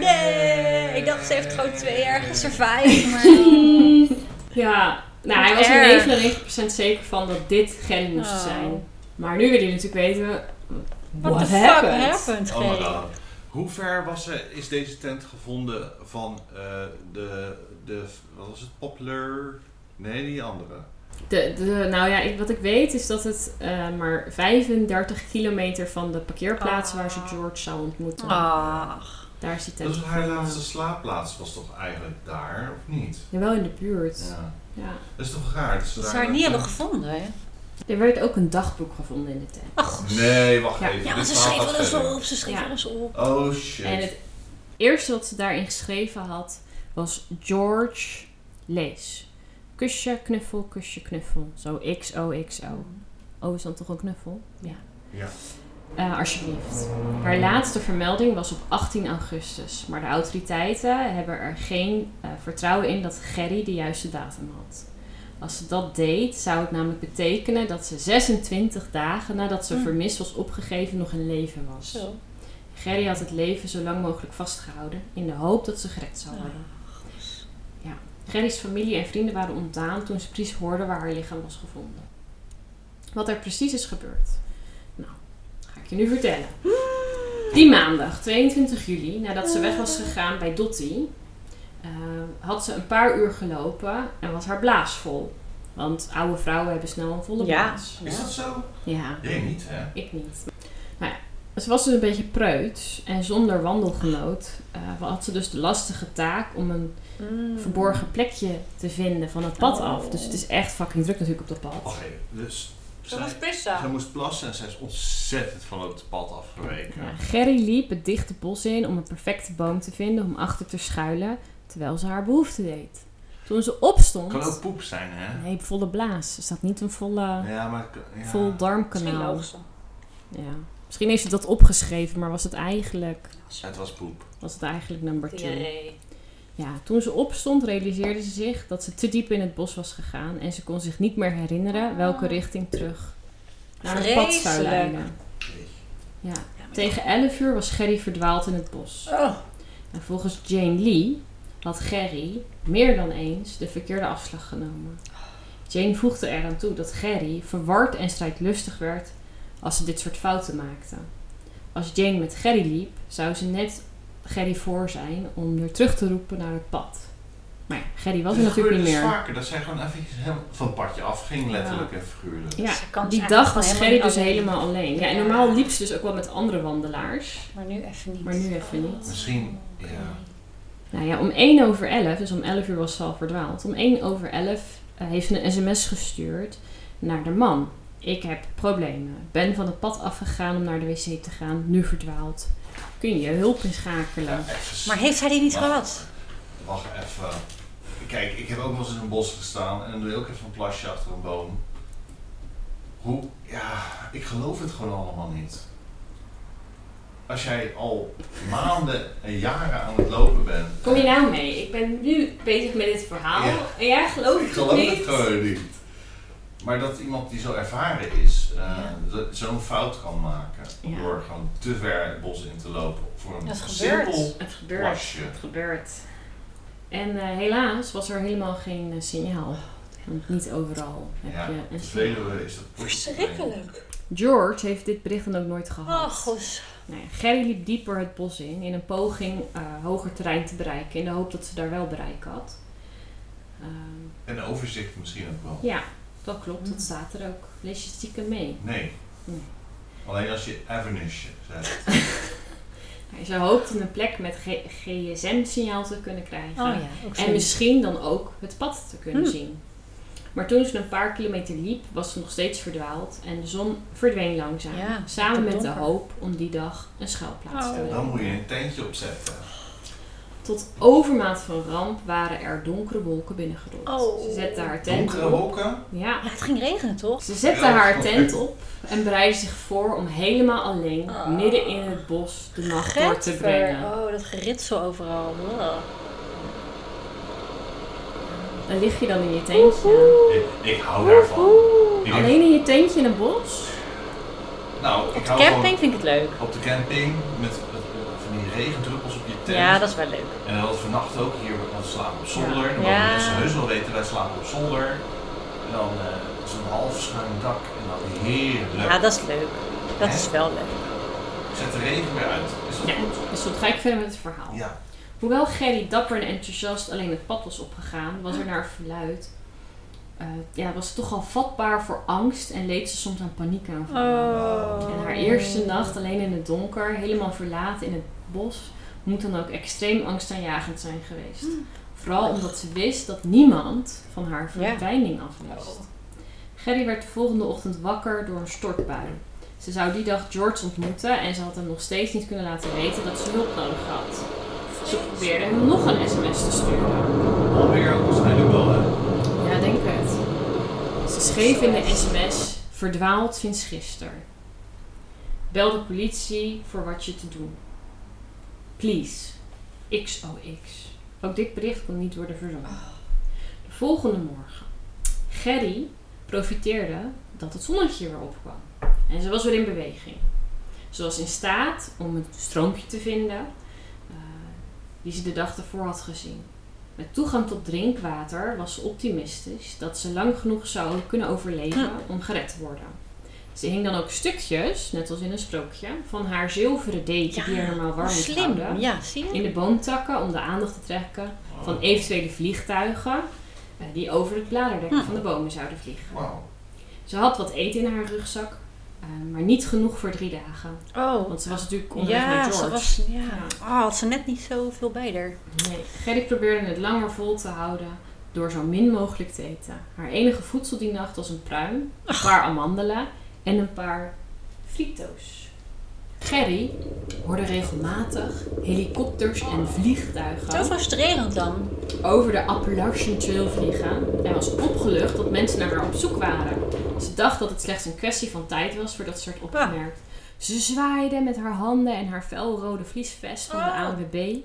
Nee. Ik dacht ze heeft gewoon twee jaar gesurvived, maar... Ja, nou, hij was er 99% zeker van dat dit Gerry moest Oh. zijn. Maar nu wil hij natuurlijk weten... What What the fuck happened? Oh my god. Hoe ver was er, is deze tent gevonden van eh, de, de, wat was het, Poplar? Nee, die andere. De, de, nou ja, ik, wat ik weet is dat het eh, maar 35 kilometer van de parkeerplaats waar ze George zou ontmoeten. Ach. Daar is die tent. Dus haar laatste slaapplaats was toch eigenlijk daar, of niet? Ja, wel in de buurt. Ja. Ja. Dat is toch raar? Dat ze Dat ze daar haar niet hebben gevonden, hè? Er werd ook een dagboek gevonden in de tent. Ach, Nee, wacht Ja. even. ja, want ze schreef verder. op. Ze schreef eens op. Oh shit. En het eerste wat ze daarin geschreven had was George lees. Kusje, knuffel, kusje, knuffel. Zo XOXO. O is dan toch een knuffel? Ja. Ja. Eh, alsjeblieft. Haar laatste vermelding was op 18 augustus. Maar de autoriteiten hebben er geen eh, vertrouwen in dat Gerry de juiste datum had. Als ze dat deed, zou het namelijk betekenen dat ze 26 dagen nadat ze Hm. vermist was opgegeven nog in leven was. Zo. Gerry had het leven zo lang mogelijk vastgehouden in de hoop dat ze gered zou worden. Ja. Gerry's familie en vrienden waren ontdaan toen ze precies hoorden waar haar lichaam was gevonden. Wat er precies is gebeurd. Nou, ga ik je nu vertellen. Die maandag, 22 juli, nadat ze weg was gegaan bij Dottie, eh, had ze een paar uur gelopen en was haar blaas vol. Want oude vrouwen hebben snel een volle Ja. blaas. Is dat zo? Ja. Jij niet, hè? Ik niet. Ze was dus een beetje preuts en zonder wandelgenoot eh, had ze dus de lastige taak om een Mm. verborgen plekje te vinden van het pad Oh. af. Dus het is echt fucking druk natuurlijk op dat pad. Wacht even. Dus Ze zij, moest pissen. zij moest plassen en zij is ontzettend van het pad afgeweken. Ja, Gerry liep het dichte bos in om een perfecte boom te vinden om achter te schuilen terwijl ze haar behoefte deed. Toen ze opstond... Kan ook poep zijn, hè? Nee, volle blaas. Er staat niet een volle, Ja, maar... Ja. vol darmkanaal. Ja. Misschien heeft ze dat opgeschreven, maar was het eigenlijk, Het was poep. was het eigenlijk number two. Diarree. Ja, toen ze opstond realiseerde ze zich dat ze te diep in het bos was gegaan en ze kon zich niet meer herinneren welke richting terug naar het pad zou leiden. Ja. Tegen 11 uur was Gerry verdwaald in het bos. Oh. En volgens Jane Lee had Gerry meer dan eens de verkeerde afslag genomen. Jane voegde eraan toe dat Gerry verward en strijdlustig werd als ze dit soort fouten maakte. Als Jane met Gerry liep, zou ze net Gerry voor zijn om weer terug te roepen naar het pad. Maar ja, Gerry was er Het natuurlijk niet dus meer. vaker dat zij gewoon even helemaal van het padje afging, letterlijk en figuurlijk. Ja, die dag was Gerry dus alleen. helemaal alleen. Ja, en Ja. normaal liep ze dus ook wel met andere wandelaars. Maar nu even niet. Maar nu even niet. Misschien, ja. Nou ja, om 1 over 11, dus om 11 uur was ze al verdwaald. Om 1 over 11 eh, heeft ze een sms gestuurd naar de man. Ik heb problemen. Ben van het pad afgegaan om naar de wc te gaan. Nu verdwaald. Kun je hulp inschakelen? ja Maar heeft hij die niet Wacht. gehad? Wacht even. Kijk, ik heb ook wel eens in een bos gestaan en dan doe je ook even een plasje achter een boom. Hoe, ja, ik geloof het gewoon allemaal niet. Als jij al maanden en jaren aan het lopen bent. Kom je nou mee? Ik ben nu bezig met dit verhaal. Ja. En jij gelooft Ik het geloof niet? het gewoon niet. Maar dat iemand die zo ervaren is, eh, Ja. zo'n fout kan maken. Ja. Door gewoon te ver het bos in te lopen. Voor een Dat gebeurt. simpel Het gebeurt. plasje. Het gebeurt. En eh, helaas was er helemaal geen eh, signaal. Want niet overal heb Ja, je een. Veluwe is dat Verschrikkelijk. George heeft dit bericht dan ook nooit gehad. Oh, goes. Nou ja, Gerry liep dieper het bos in, in een poging eh, hoger terrein te bereiken, in de hoop dat ze daar wel bereik had. Ehm, En overzicht misschien ook wel. ja, dat klopt, dat staat er ook. Lees je stiekem mee. Nee. Nee. Alleen als je Avanish zegt. Ze hoopte een plek met gsm-signaal te kunnen krijgen. Oh ja, ook En misschien dan ook het pad te kunnen Hm. zien. Maar toen ze een paar kilometer liep, was ze nog steeds verdwaald en de zon verdween langzaam. Ja, samen met de hoop om die dag een schuilplaats te Oh. vinden. Dan moet je een tentje opzetten. Tot overmaat van ramp waren er donkere wolken binnengerold. Oh. Ze zette haar tent Donkere op. wolken. Ja. Ja, het ging regenen, toch? Ze zette Ja, haar tent op en bereidde zich voor om helemaal alleen Oh. midden in het bos de nacht door te brengen. Oh, dat geritsel overal. Wow. Dan lig je dan in je tentje. Ik, ik hou daarvan. Ik Alleen in je tentje in het bos? nou, ik Op de hou camping van vind ik het leuk. op de camping met eh, van die regendruppels tent. Ja, dat is wel leuk. En dan vannacht ook hier, we slapen op zolder. Dan Ja. mogen mensen heus wel weten, wij slapen op zolder. En dan eh, zo'n half schuin dak en dan heerlijk. Ja, dat is leuk. Dat is wel leuk. Zet de regen weer uit. Is dat Ja. goed? Dus goed, ga ik verder met het verhaal. Ja. Hoewel Gerry dapper en enthousiast alleen het pad was opgegaan, was er naar verluid. eh, ja, was ze toch al vatbaar voor angst en leed ze soms aan paniekaanvallen. Oh. En haar eerste nacht alleen in het donker, helemaal verlaten in het bos, moet dan ook extreem angstaanjagend zijn geweest. Vooral omdat ze wist dat niemand van haar verdwijning afwist. Gerry werd de volgende ochtend wakker door een stortbui. Ze zou die dag George ontmoeten en ze had hem nog steeds niet kunnen laten weten dat ze hulp nodig had. Ze probeerde hem nog een sms te sturen. Alweer waarschijnlijk wel, hè? Ja, denk het. Ze schreef in de sms: Verdwaald sinds gisteren. Bel de politie voor wat je te doen. Please. XOX. Ook dit bericht kon niet worden verzonnen. De volgende morgen. Gerry profiteerde dat het zonnetje weer opkwam. En ze was weer in beweging. Ze was in staat om een stroompje te vinden eh, die ze de dag ervoor had gezien. Met toegang tot drinkwater was ze optimistisch dat ze lang genoeg zou kunnen overleven om gered te worden. Ze hing dan ook stukjes, net als in een sprookje, van haar zilveren deken die er normaal warm Slim, houden. ja, zie je? In de boomtakken om de aandacht te trekken van eventuele vliegtuigen eh, die over het bladerdek Hm. van de bomen zouden vliegen. Wauw. Ze had wat eten in haar rugzak, eh, maar niet genoeg voor drie dagen. Oh. Want ze was natuurlijk onderweg Ja, naar George. ze was... Ja. Ja. Oh, had ze net niet zoveel bij haar. Nee, Gerry probeerde het langer vol te houden door zo min mogelijk te eten. Haar enige voedsel die nacht was een pruim, een paar amandelen en een paar frito's. Gerry hoorde regelmatig helikopters en Zo vliegtuigen frustrerend dan. over de Appalachian Trail vliegen en was opgelucht dat mensen naar haar op zoek waren. Ze dacht dat het slechts een kwestie van tijd was voordat ze werd opgemerkt. Ze zwaaide met haar handen en haar felrode vliesvest van de. ANWB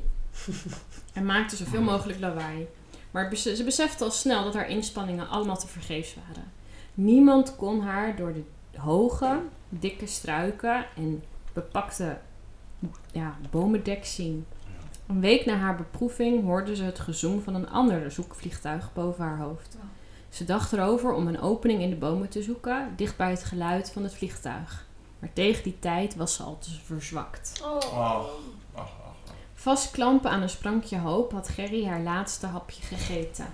en maakte zoveel mogelijk lawaai. Maar ze besefte al snel dat haar inspanningen allemaal te vergeefs waren. Niemand kon haar door de hoge, dikke struiken en bepakte ja, bomendek zien. Een week na haar beproeving hoorde ze het gezoem van een ander zoekvliegtuig boven haar hoofd. Ze dacht erover om een opening in de bomen te zoeken, dicht bij het geluid van het vliegtuig. Maar tegen die tijd was ze al te verzwakt. Oh. Vastklampen aan een sprankje hoop had Gerry haar laatste hapje gegeten.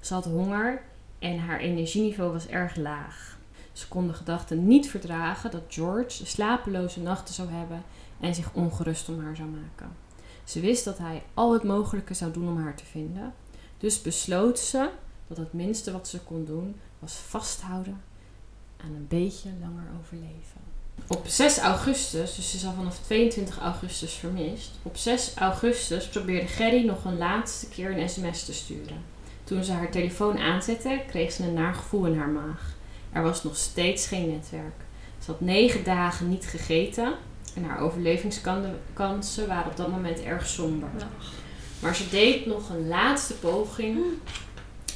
Ze had honger en haar energieniveau was erg laag. Ze kon de gedachte niet verdragen dat George slapeloze nachten zou hebben en zich ongerust om haar zou maken. Ze wist dat hij al het mogelijke zou doen om haar te vinden. Dus besloot ze dat het minste wat ze kon doen was vasthouden aan een beetje langer overleven. Op 6 augustus, dus ze is al vanaf 22 augustus vermist. Op 6 augustus probeerde Gerry nog een laatste keer een sms te sturen. Toen ze haar telefoon aanzette, kreeg ze een naar gevoel in haar maag. Er was nog steeds geen netwerk. Ze had negen dagen niet gegeten en haar overlevingskansen waren op dat moment erg somber. Maar ze deed nog een laatste poging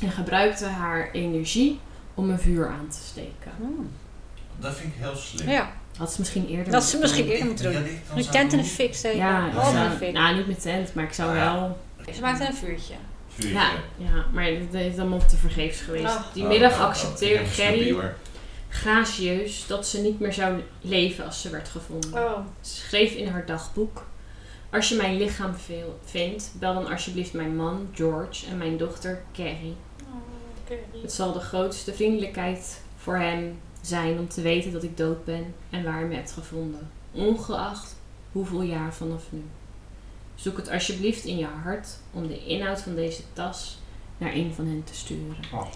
en gebruikte haar energie om een vuur aan te steken. Hmm. Dat vind ik heel slim. Ja, Had ze misschien eerder dat ze moeten misschien doen. eerder moeten doen. Ja, Een tent de doen. fik steken. Ja, Oh, zou- fik. nou niet met tent, maar ik zou Ah, ja. wel... Ze maakte een vuurtje. Ja, ja, maar dat is allemaal te vergeefs geweest. Ah. Die Oh, middag oh, oh, accepteerde Gerry gracieus dat ze niet meer zou leven als ze werd gevonden. Oh. Ze schreef in haar dagboek: Als je mijn lichaam veel- vindt, bel dan alsjeblieft mijn man George en mijn dochter Carrie. Het zal de grootste vriendelijkheid voor hem zijn om te weten dat ik dood ben en waar hij me hebt gevonden, ongeacht hoeveel jaar vanaf nu. Zoek het alsjeblieft in je hart om de inhoud van deze tas naar een van hen te sturen. Ach.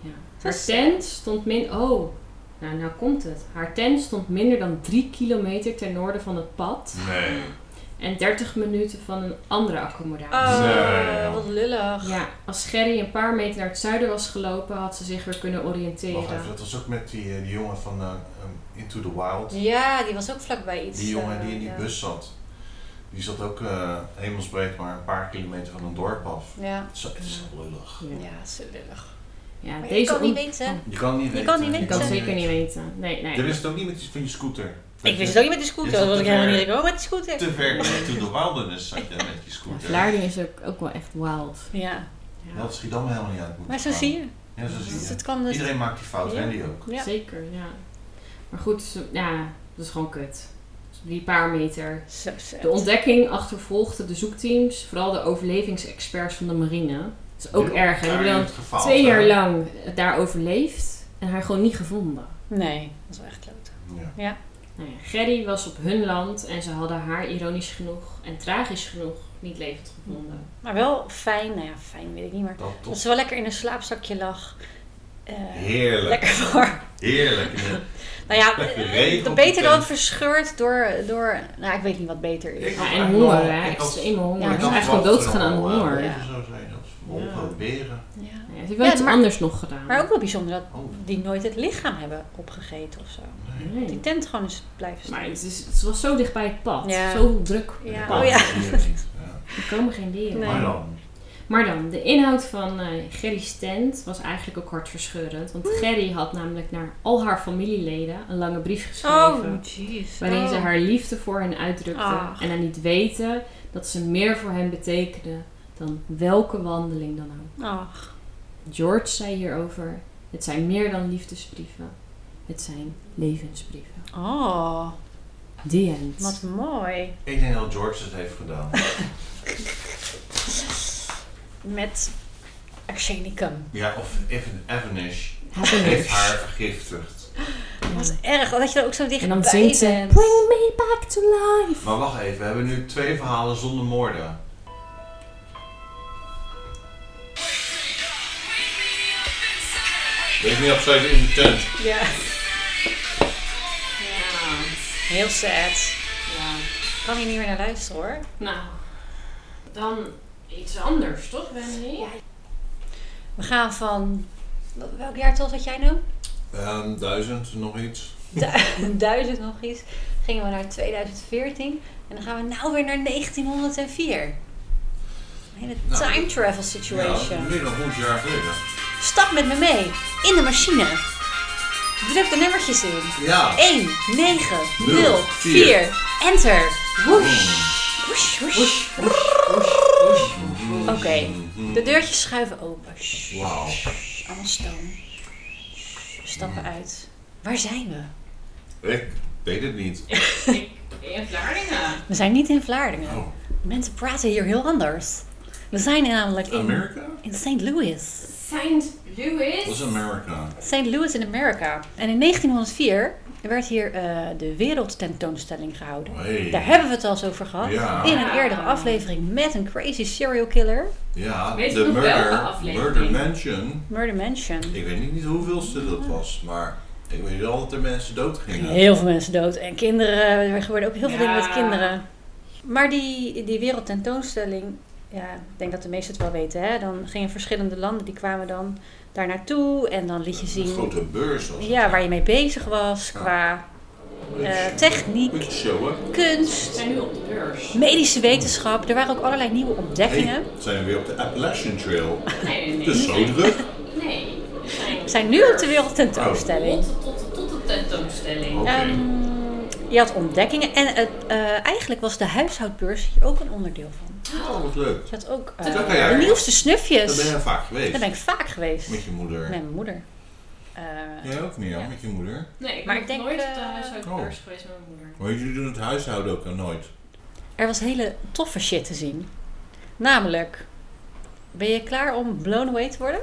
Ja. Haar tent stond min... Oh, nou, nou komt het. Haar tent stond minder dan drie kilometer ten noorden van het pad. Nee. En 30 minuten van een andere accommodatie. Oh, Nee. wat lullig. Ja, als Gerry een paar meter naar het zuiden was gelopen, had ze zich weer kunnen Wacht oriënteren. even, dat was ook met die, eh, die jongen van eh, um, Into the Wild. Ja, die was ook vlakbij iets. Die jongen die in eh, die ja. bus zat. Die zat ook eh hemelsbreed maar een paar kilometer van een dorp af. Ja, Zo, het is lullig. Ja. ja, zo lullig. Ja, Maar deze je kan niet weten. Je kan niet Je weten. kan niet Ik kan het weten. zeker niet weten. Nee, nee. Je wist het ook niet met die, van je scooter. Ik wist het ook niet met die scooter. Je Dat was ik helemaal niet. Oh, met die scooter. Te ver into the wilderness zat je met je Ja, scooter. Vlaardingen is ook, ook wel echt wild. Ja, Ja. Je had Schiedam helemaal niet uit moeten maar zo gaan. zie je. Ja, zo zie Dus je. het kan dus... Iedereen maakt die fout Ja. en die ook. Ja. Zeker, ja. Maar goed, zo- ja, dat is gewoon kut. Die paar meter. Zo. De ontdekking achtervolgde de zoekteams, vooral de overlevingsexperts van de marine. Dat is ook erg. hè. Hebben dan twee jaar lang daar overleefd en haar gewoon niet gevonden. Nee, dat is wel echt klote. Ja. Nou ja, Gerry was op hun land en ze hadden haar ironisch genoeg en tragisch genoeg niet levend gevonden. Maar wel fijn, nou ja, fijn weet ik niet, maar Dat ze wel lekker in een slaapzakje lag. Eh, heerlijk. lekker warm. Heerlijk. Nou ja, eh, beter dan verscheurd door, door, nou ik weet niet wat beter is. Ja, en honger, hè? Extreme honger. Ja, is eigenlijk doodgegaan aan dat er honger. Ja. Zo zijn wolven, beren. Ja. Ja, ze heeft wel Ja, iets maar- anders nog gedaan. Maar ook wel bijzonder dat Oh, die nooit het lichaam hebben opgegeten of zo. nee. Die tent gewoon is blijven Maar staan. het, is, het was zo dicht bij het pad. Ja. Zo druk. Ja. pad. Oh ja. Er komen geen dieren. Nee. Maar dan. Maar dan, de inhoud van eh Gerry's tent was eigenlijk ook hartverscheurend. Want Gerry had namelijk naar al haar familieleden een lange brief geschreven. Oh, jeez. waarin ze Oh. haar liefde voor hen uitdrukte. Ach. En aan niet weten dat ze meer voor hen betekende dan welke wandeling dan ook. Ach, George zei hierover: Het zijn meer dan liefdesbrieven. Het zijn levensbrieven. oh, The end. wat mooi. Ik denk dat George het heeft gedaan. Met arsenicum. Ja, of Evanish Happiness. heeft haar vergiftigd. Wat erg, dat je er ook zo dichtbij En dan zingt ze: bent. Bring me back to life. Maar wacht even, we hebben nu twee verhalen zonder moorden. Weet je niet of zij in de tent? Ja, Ja. heel sad. ja. Ik kan hier niet meer naar luisteren hoor. Nou, dan iets anders, toch, Wendy? Ja. We gaan van, welk jaartal zat jij nou? Ehm, duizend, nog iets. Du- Duizend nog iets. Gingen we naar 2014. En dan gaan we nou weer naar 1904. Een hele Nou, time travel Ja, situation. meer dan 100 jaar geleden. Stap met me mee. In de machine. Druk de nummertjes in. Ja. 1, 9, 0, Nul, 4. vier. Enter. Woesh. Woesh, woesh. Oké, de deurtjes schuiven open. Wauw. Allemaal stoom. We stappen uit. Waar zijn we? Ik weet het niet. In Vlaardingen. We zijn niet in Vlaardingen. Oh, Mensen praten hier heel anders. We zijn namelijk in, Amerika? in St. Louis. St. Louis. Dat is Amerika. St. Louis in Amerika. En in 1904 werd hier eh, de wereldtentoonstelling gehouden. Hey. Daar hebben we het al eens over gehad. Ja. In een eerdere aflevering met een crazy serial killer. Ja, Weet de Murder, aflevering? Murder Mansion. Murder Mansion. Ik weet niet, niet hoeveelste dat was, maar ik weet wel dat er mensen dood gingen. Heel veel mensen dood. En kinderen, er gebeurden ook heel veel Ja. dingen met kinderen. Maar die, die wereldtentoonstelling, ja, ik denk dat de meesten het wel weten. Hè? Dan gingen verschillende landen, die kwamen dan daar naartoe. En dan liet je Een zien grote beurs was het. ja, waar je mee bezig was. Qua eh, techniek, kunst, zijn nu op de beurs. medische wetenschap. Er waren ook allerlei nieuwe ontdekkingen. Hey, zijn we weer op de Appalachian Trail. Nee, nee, is zo nee. druk. Nee. We zijn We zijn nu op de wereldtentoonstelling. tot, tot, tot de tentoonstelling. Je had ontdekkingen. En het, eh, eigenlijk was de huishoudbeurs hier ook een onderdeel van. Oh, wat leuk. Je had ook eh, Daar de nieuwste Daar snufjes. ben je vaak geweest. Daar ben ik vaak geweest. Met je moeder. Met mijn moeder. Eh, Jij ook niet, Ja. met je moeder. Nee, ik Maar ben ik denk, nooit op de huishoudbeurs geweest met mijn moeder. Maar jullie doen het huishouden ook al nooit. er was hele toffe shit te zien. Namelijk, ben je klaar om blown away te worden?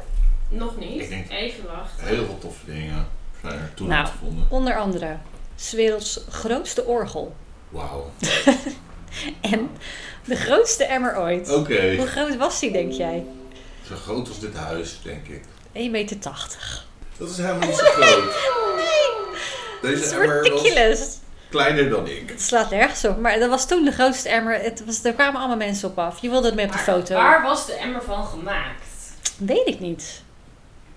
Nog niet. Ik denk- Even wachten. Heel veel toffe dingen zijn er toen Nou. gevonden. Onder andere, 's werelds grootste orgel. Wauw. En de grootste emmer ooit. Oké. Hoe groot was die, denk jij? Zo groot als dit huis, denk ik. 1,80 meter. Dat is helemaal niet zo groot. Dat Deze is emmer was ridiculous. kleiner dan ik. Het slaat nergens op. Maar dat was toen de grootste emmer. Het was, er kwamen allemaal mensen op af. Je wilde het mee op de Maar foto. Waar was de emmer van gemaakt? Weet ik niet.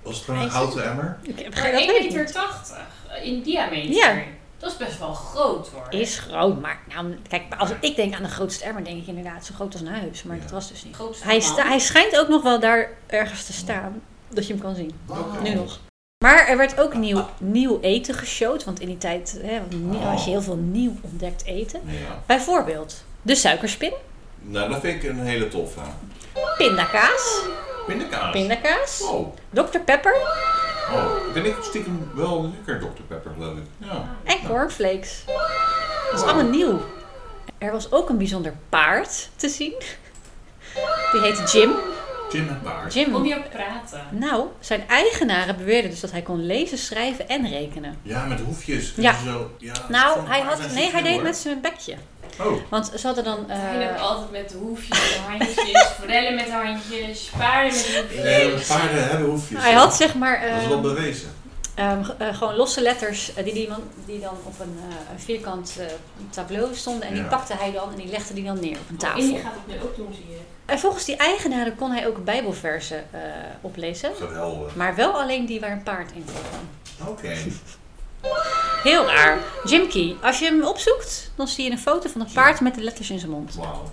Was het gewoon een houten emmer? Ik heb geen, dat 1,80 weet ik meter niet. 80 in diameter. Ja. Dat is best wel groot hoor. Is groot, maar nou, kijk, als ik denk aan de grootste emmer, denk ik inderdaad zo groot als een huis. Maar Ja. dat was dus niet. Grootste Hij, sta- hij schijnt ook nog wel daar ergens te staan, dat je hem kan zien. Nu nog. Maar er werd ook nieuw, nieuw eten geshowd, want in die tijd hè, nieuw- had je heel veel nieuw ontdekt eten. Ja. Bijvoorbeeld de suikerspin, Nou, dat vind ik een hele toffe. pindakaas, Pindakaas. pindakaas, Oh, Dr. Pepper oh. Vind ik stiekem wel lekker, Dr. Pepper, geloof ik. Ja. en cornflakes. Dat is allemaal nieuw. Er was ook een bijzonder paard te zien. Die heette Jim. Jim het baard. Jim. Kon die ook praten? Nou, zijn eigenaren beweerden dus dat hij kon lezen, schrijven en rekenen. Ja, met hoefjes. Ja. Zo, ja Nou, hij had, nee, hij deed met zijn bekje. Oh, Want ze hadden dan... eh, Hij altijd met de hoefjes, de handjes, forellen met handjes, paarden met hoefjes. nee, paarden hebben hoefjes. hij had zeg maar... Dat is eh, wel bewezen. Ehm, eh, gewoon losse letters eh, die, die, man- die dan op een, eh, een vierkant eh, tableau stonden. En die pakte hij dan en die legde die dan neer op een tafel. Indy gaat het nu ook doen, zie je. En volgens die eigenaren kon hij ook bijbelversen eh, oplezen. Geweldig. Maar wel alleen die waar een paard in voorkwam. Oké. Heel raar. Jim Key. Als je hem opzoekt, dan zie je een foto van een paard met de letters in zijn mond. Wauw.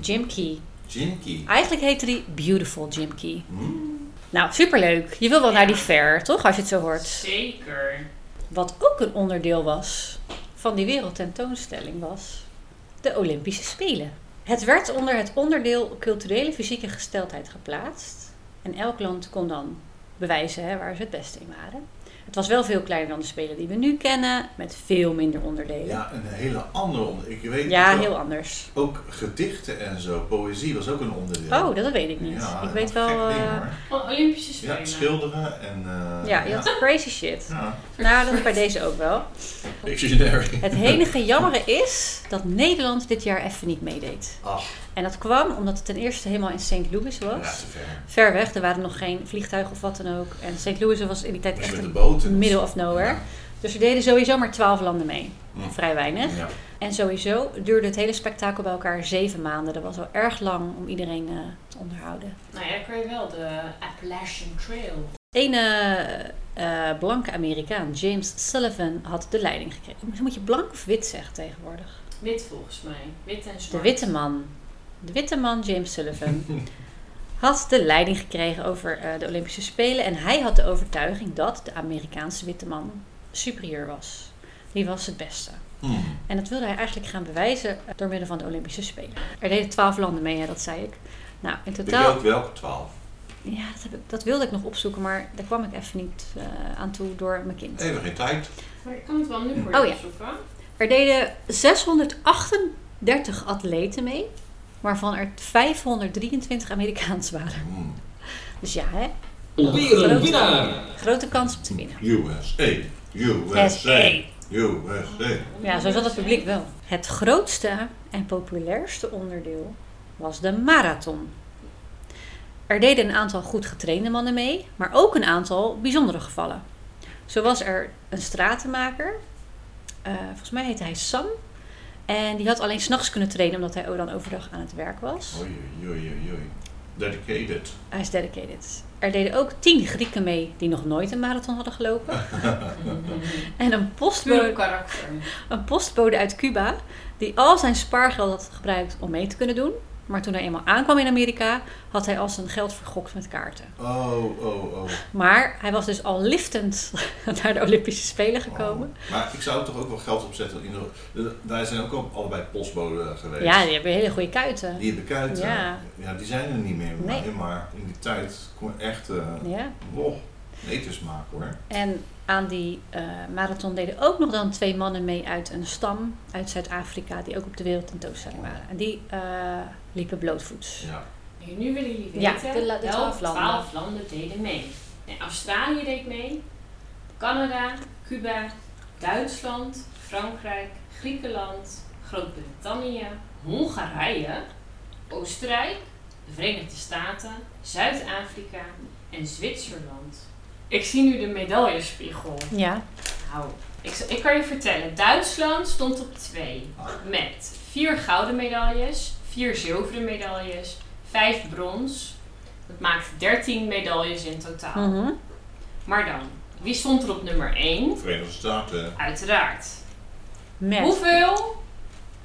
Jim Key. Jim Key. Eigenlijk heette hij Beautiful Jim Key. Hmm. Nou, superleuk. Je wil wel Ja. naar die fair, toch? Als je het zo hoort. Zeker. Wat ook een onderdeel was van die wereldtentoonstelling was de Olympische Spelen. Het werd onder het onderdeel culturele fysieke gesteldheid geplaatst. En elk land kon dan bewijzen hè, waar ze het beste in waren. Het was wel veel kleiner dan de Spelen die we nu kennen, met veel minder onderdelen. Ja, een hele andere onder. Ik weet Ja, wel, heel anders. Ook gedichten en zo, poëzie was ook een onderdeel. Oh, dat weet ik niet. Ja, ik weet wel. ding, eh, Olympische Spelen. Ja, schilderen en... eh, ja, je had crazy shit. Ja, Nou, dat is bij deze ook wel. Dictionary. Het enige jammere is dat Nederland dit jaar even niet meedeed. Ach, En dat kwam omdat het ten eerste helemaal in St. Louis ja, was. te ver. Ver weg, er waren nog geen vliegtuigen of wat dan ook. En St. Louis was in die tijd echt de een boten. middle of nowhere. Ja. Dus er deden sowieso maar twaalf landen mee. Hm. Vrij weinig. Ja. En sowieso duurde het hele spektakel bij elkaar zeven maanden. Dat was wel erg lang om iedereen eh, te onderhouden. Nou ja, dan kan je wel de Appalachian Trail. Een eh, eh, blanke Amerikaan, James Sullivan, had de leiding gekregen. Moet je blank of wit zeggen tegenwoordig? Wit volgens mij. Wit en zwart. De witte man. De witte man, James Sullivan, had de leiding gekregen over eh, de Olympische Spelen. En hij had de overtuiging dat de Amerikaanse witte man superieur was. Die was het beste. Hm. En dat wilde hij eigenlijk gaan bewijzen eh, door middel van de Olympische Spelen. Er deden twaalf landen mee, hè, dat zei ik. Nou, in Weet je totaal... ook welke twaalf? Ja, dat, heb ik, dat wilde ik nog opzoeken, maar daar kwam ik even niet eh, aan toe door mijn kind. Even geen tijd. Maar ik kan het wel nu voor Oh je ja. opzoeken. Er deden 638 atleten mee, waarvan er 523 Amerikaans waren. Hm. Dus ja, hè, Weer een winnaar! grote kans om te winnen. USA. USA. SA. USA. Ja, zo zat het publiek wel. Het grootste en populairste onderdeel was de marathon. Er deden een aantal goed getrainde mannen mee, maar ook een aantal bijzondere gevallen. Zo was er een stratenmaker, eh, volgens mij heette hij Sam. En die had alleen s'nachts kunnen trainen omdat hij ook dan overdag aan het werk was. Oei, oei, oei, oei. Dedicated. Hij is dedicated. Er deden ook tien Grieken mee die nog nooit een marathon hadden gelopen. en een postbode, karakter. een postbode uit Cuba die al zijn spaargeld had gebruikt om mee te kunnen doen. Maar toen hij eenmaal aankwam in Amerika, had hij al zijn geld vergokt met kaarten. Oh, oh, oh. Maar hij was dus al liftend naar de Olympische Spelen gekomen. Oh. Maar ik zou toch ook wel geld opzetten. In de, daar zijn ook al allebei postboden geweest. Ja, die hebben hele goede kuiten. Die hebben kuiten. Ja. Ja. die zijn er niet meer. Nee. Maar, in die tijd kon echt eh Ja. Etens maken hoor. En aan die eh, marathon deden ook nog dan twee mannen mee uit een stam uit Zuid-Afrika, die ook op de wereldtentoonstelling waren. En die eh, liepen blootvoets. Ja. Nu, willen jullie Ja, weten de la- de welke twaalf landen. twaalf landen deden mee. Nee, Australië deed mee, Canada, Cuba, Duitsland, Frankrijk, Griekenland, Groot-Brittannië, Hongarije, Oostenrijk, de Verenigde Staten, Zuid-Afrika en Zwitserland. Ik zie nu de medaillespiegel. Ja, Nou, ik, ik kan je vertellen, Duitsland stond op 2 met vier gouden medailles, vier zilveren medailles, vijf brons. Dat maakt 13 medailles in totaal. Mhm. Maar dan, wie stond er op nummer 1? Verenigde Staten. Uiteraard. met. Hoeveel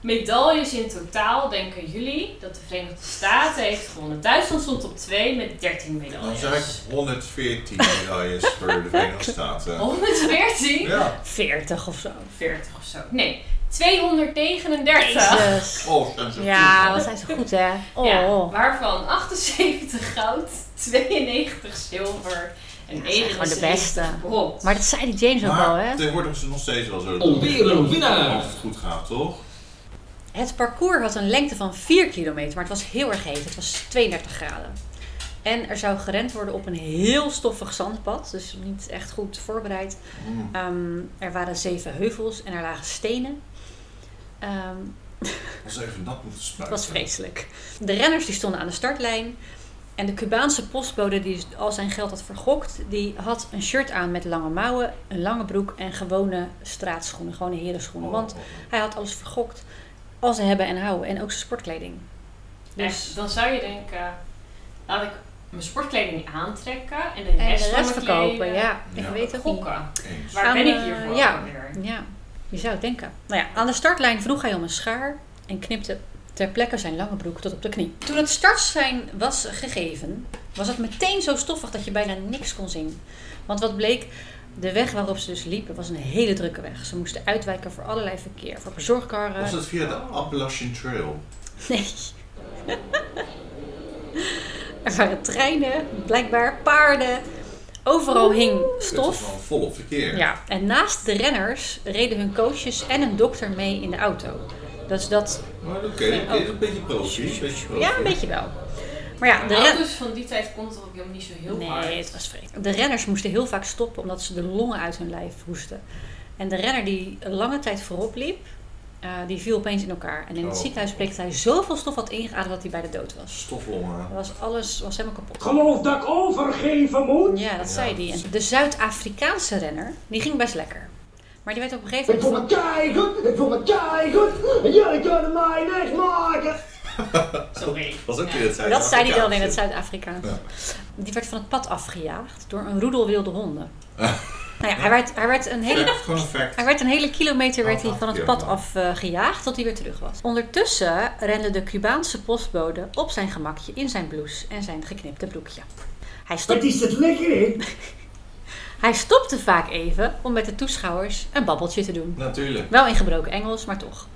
medailles in totaal denken jullie dat de Verenigde Staten heeft gewonnen? Duitsland stond op 2 met 13 Dan medailles. zeg ik 114 medailles voor de Verenigde Staten. 114? Ja. 40 of zo. 40 of zo. Nee, 239. Jezus. Oh, zijn ze Ja, wat zijn ze goed hè? Oh. Ja, waarvan 78 goud, 92 zilver En Ja, één zijn is gewoon de beste. Maar dat zei die James ook al, Maar hè? tegenwoordig is het nog steeds wel zo. Alweer een winnaar. Als het goed gaat, toch? Het parcours had een lengte van 4 kilometer, maar het was heel erg heet. Het was 32 graden. En er zou gerend worden op een heel stoffig zandpad, dus niet echt goed voorbereid. Mm. Ehm, er waren zeven heuvels en er lagen stenen. Ehm, Als even nat moeten het spuiten. was vreselijk. De renners die stonden aan de startlijn. En de Cubaanse postbode die al zijn geld had vergokt, die had een shirt aan met lange mouwen, een lange broek en gewone straatschoenen, gewone herenschoenen. Oh, Want hij had alles vergokt. Al zijn hebben en houden. En ook zijn sportkleding. Dus, dan zou je denken, laat ik mijn sportkleding aantrekken en de en rest, de verkopen. kleding Ja, ik Ja. weet het gokken. Eens. Waar Aan, ben ik eh, hiervoor ja. weer? Ja, je zou het denken. Nou ja, aan de startlijn vroeg hij om een schaar en knipte ter plekke zijn lange broek tot op de knie. Toen het startsein was gegeven, was het meteen zo stoffig dat je bijna niks kon zien. Want wat bleek, de weg waarop ze dus liepen was een hele drukke weg. Ze moesten uitwijken voor allerlei verkeer, voor bezorgkarren. Was het via de Appalachian Trail? Nee. er waren treinen, blijkbaar paarden. Overal hing Het was stof. volop verkeer. Ja, en naast de renners reden hun coaches en een dokter mee in de auto. Dus dat, Maar oké, oké, een beetje profi. Een beetje profi. ja, een beetje wel. Maar ja, de auto's van die tijd kon het ook helemaal niet zo heel hard. Nee, het was vreemd. De renners moesten heel vaak stoppen omdat ze de longen uit hun lijf hoesten. En de renner die een lange tijd voorop liep, eh, die viel opeens in elkaar. En in het Oh. ziekenhuis bleek dat hij zoveel stof had ingeademd dat hij bij de dood was. Stoflongen. Dat was alles was helemaal kapot. Geloof dat ik overgeven moet. Ja, dat Ja. zei hij. En de Zuid-Afrikaanse renner, die ging best lekker. Maar die werd op een gegeven Ik voel moment... me keigoed, ik voel me keigoed. En jullie kunnen mij niks maken. Sorry. Was ook weer het dat zei hij dan in het. Zuid-Afrikaans. Die werd van het pad afgejaagd door een roedel wilde honden. Nou ja, hij werd, hij werd een hele Fact. Hij werd een hele kilometer werd hij van het pad afgejaagd tot hij weer terug was. Ondertussen rende de Cubaanse postbode op zijn gemakje in zijn blouse en zijn geknipte broekje. Hij, Wat stop, is het lekker in? hij stopte vaak even om met de toeschouwers een babbeltje te doen. Natuurlijk. Wel in gebroken Engels, maar toch.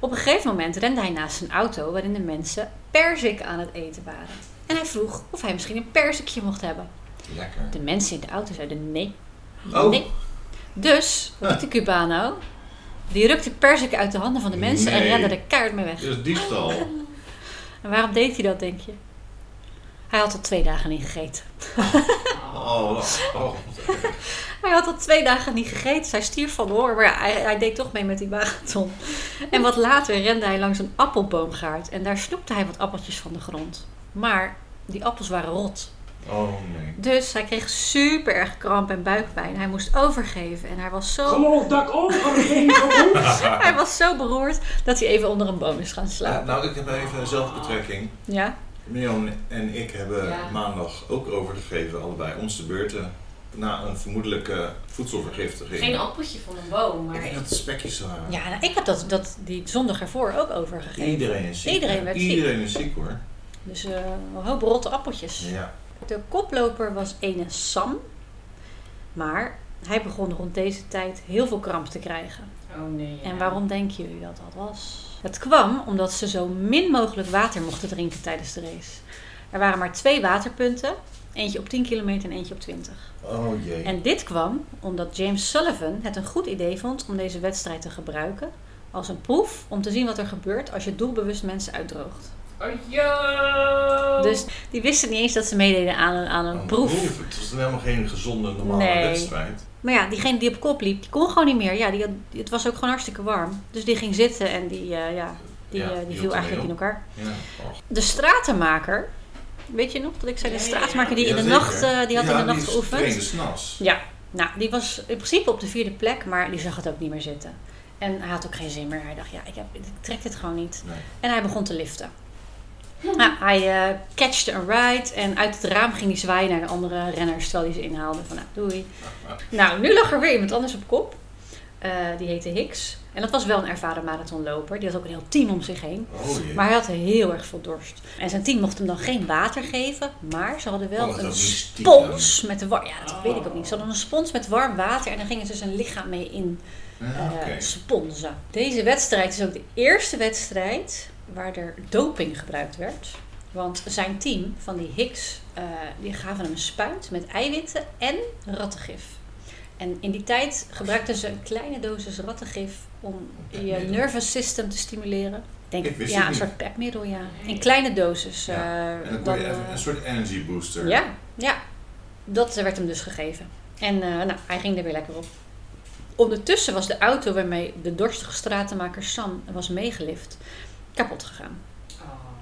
Op een gegeven moment rende hij naast zijn auto waarin de mensen perzik aan het eten waren. En hij vroeg of hij misschien een perzikje mocht hebben. Lekker. De mensen in de auto zeiden nee. Oh. Nee. Dus, de Cubano? Die rukte perzik uit de handen van de mensen en rende er keihard mee weg. Dus diefstal. En waarom deed hij dat, denk je? Hij had al twee dagen niet gegeten. Oh, oh. Hij had al twee dagen niet gegeten. Hij stierf van de honger. Maar ja, hij, hij deed toch mee met die marathon. En wat later rende hij langs een appelboomgaard. En daar snoepte hij wat appeltjes van de grond. Maar die appels waren rot. Oh nee. Dus hij kreeg super erg kramp en buikpijn. Hij moest overgeven. En hij was zo, Geloof dat ik overgeven hij was zo beroerd dat hij even onder een boom is gaan Ja, slapen. nou, ik heb even zelfbetrekking. Ja? Mirjam en ik hebben Ja. maandag ook overgegeven, allebei ons de beurten. Na een vermoedelijke voedselvergiftiging. Geen appeltje van een boom, Ik maar denk dat het spekjes waren. Ja, nou, ik heb dat, dat die zondag ervoor ook overgegeven. Iedereen is ziek. Iedereen werd ziek. Iedereen is ziek hoor. Dus eh, een hoop rotte appeltjes. Ja. De koploper was ene Sam. Maar hij begon rond deze tijd heel veel kramp te krijgen. Oh nee. ja. En waarom denken jullie dat dat was? Het kwam omdat ze zo min mogelijk water mochten drinken tijdens de race. Er waren maar twee waterpunten. Eentje op 10 kilometer en eentje op 20. Oh jee. En dit kwam omdat James Sullivan het een goed idee vond om deze wedstrijd te gebruiken als een proef om te zien wat er gebeurt als je doelbewust mensen uitdroogt. Oh! Dus die wisten niet eens dat ze meededen aan een, aan een Een proef. Het was helemaal geen gezonde, normale Nee. wedstrijd. Maar ja, diegene die op kop liep, die kon gewoon niet meer. Ja, die had, het was ook gewoon hartstikke warm. Dus die ging zitten en die, eh, ja, die, Ja, eh, die die viel eigenlijk in elkaar. Ja. Oh. De stratenmaker, weet je nog dat ik zei, de stratenmaker die in de nacht, eh, die had in de nacht geoefend. Ja, nou, die was in principe op de vierde plek, maar die zag het ook niet meer zitten. En hij had ook geen zin meer. Hij dacht, ja, ik, heb, ik trek dit gewoon niet. Nee. En hij begon te liften. Nou, hij eh catchte een ride en uit het raam ging hij zwaaien naar de andere renners terwijl hij ze inhaalde. Van nou, doei. Nou, nu lag er weer iemand anders op kop. Eh, die heette Hicks. En dat was wel een ervaren marathonloper. Die had ook een heel team om zich heen. Oh. Maar hij had heel erg veel dorst. En zijn team mocht hem dan geen water geven. Maar ze hadden Oh, wel dat een spons met warm... Ja, dat weet ik ook niet. Ze hadden een spons met warm water. En dan gingen ze zijn lichaam mee in Ja, oké. sponsen. Deze wedstrijd is ook de eerste wedstrijd waar er doping gebruikt werd Want zijn team van die Hicks, eh, die gaven hem een spuit met eiwitten en rattengif. En in die tijd gebruikten ze een kleine dosis rattengif om je nervous system te stimuleren. Denk, Ik wist ja, een niet. soort pepmiddel, ja. In kleine doses. Ja. eh, En dan kon dan, je even eh, een soort energy booster. ja, ja, dat werd hem dus gegeven. En nou, hij ging er weer lekker op. Ondertussen was de auto waarmee de dorstige stratenmaker Sam was meegelift kapot gegaan.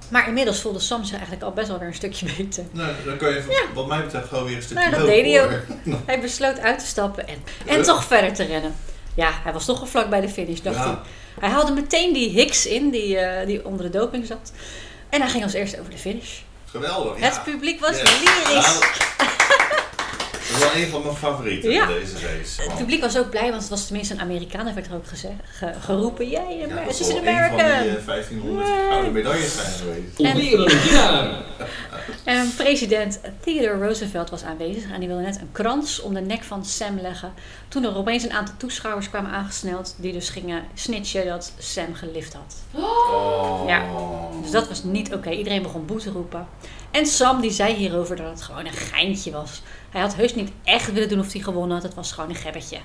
Maar inmiddels voelde Sam zich eigenlijk al best wel weer een stukje beter. Nou, dan kan je wat mij betreft gewoon weer een stukje Nou, dat deed hij ook. hoor. Hij besloot uit te stappen en, en toch verder te rennen. Ja, hij was toch al vlak bij de finish, dacht Ja. hij. Hij haalde meteen die Hicks in, die, eh, die onder de doping zat. En hij ging als eerste over de finish. Geweldig. Het ja. publiek was Ja. lyrisch. Is wel een van mijn favorieten Ja. in deze race. Het publiek was ook blij, want het was tenminste een Amerikaan. Er werd er ook gezegd, ge- geroepen, jij, Ja, yeah, dat het zal is een een van die American. eh, 1500 gouden medailles zijn geweest. Een jaar. En president Theodore Roosevelt was aanwezig en die wilde net een krans om de nek van Sam leggen. Toen er opeens een aantal toeschouwers kwamen aangesneld die dus gingen snitchen dat Sam gelift had. Oh. Ja. Dus dat was niet oké. Iedereen begon boe te roepen. En Sam die zei hierover dat het gewoon een geintje was. Hij had heus niet echt willen doen of hij gewonnen had. Het was gewoon een gebbetje.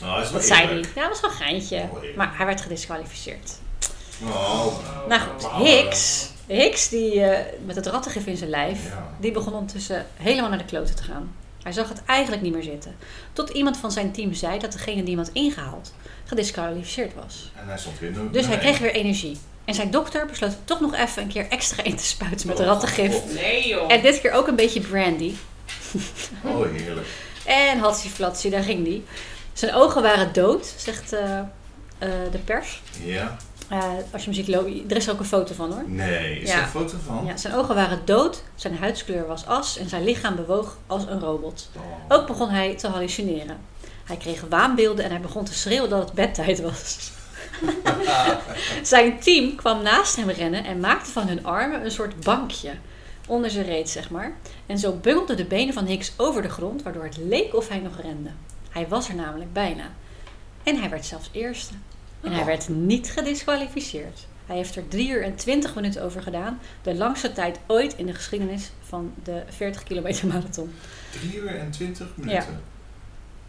Nou, is wel Dat zei hij. Ja, het was gewoon een geintje. Oh. Maar hij werd gedisqualificeerd. Oh. Nou goed. Hicks, Hicks die eh, met het rattengif in zijn lijf, Ja. die begon ondertussen helemaal naar de kloten te gaan. Hij zag het eigenlijk niet meer zitten. Tot iemand van zijn team zei dat degene die hem had ingehaald gedisqualificeerd was. En hij stond weer. Dus hij kreeg weer energie. En zijn dokter besloot toch nog even een keer extra in te spuiten met rattengif. Nee joh. En dit keer ook een beetje brandy. Oh, heerlijk. En hatsie flatsie, daar ging die. Zijn ogen waren dood, zegt eh, eh, de pers. Ja? Eh, als je hem ziet lopen, er is ook een foto van hoor. Nee. Is Ja. er een foto van? Ja, zijn ogen waren dood, zijn huidskleur was as en zijn lichaam bewoog als een robot. Oh. Ook begon hij te hallucineren. Hij kreeg waanbeelden en hij begon te schreeuwen dat het bedtijd was. zijn team kwam naast hem rennen en maakte van hun armen een soort bankje onder zijn reet, zeg maar. En zo bungelden de benen van Hicks over de grond, waardoor het leek of hij nog rende. Hij was er namelijk bijna. En hij werd zelfs eerste. En hij werd niet gedisqualificeerd. Hij heeft er 3 uur en 20 minuten over gedaan. De langste tijd ooit in de geschiedenis van de 40 kilometer marathon. 3 uur en 20 minuten.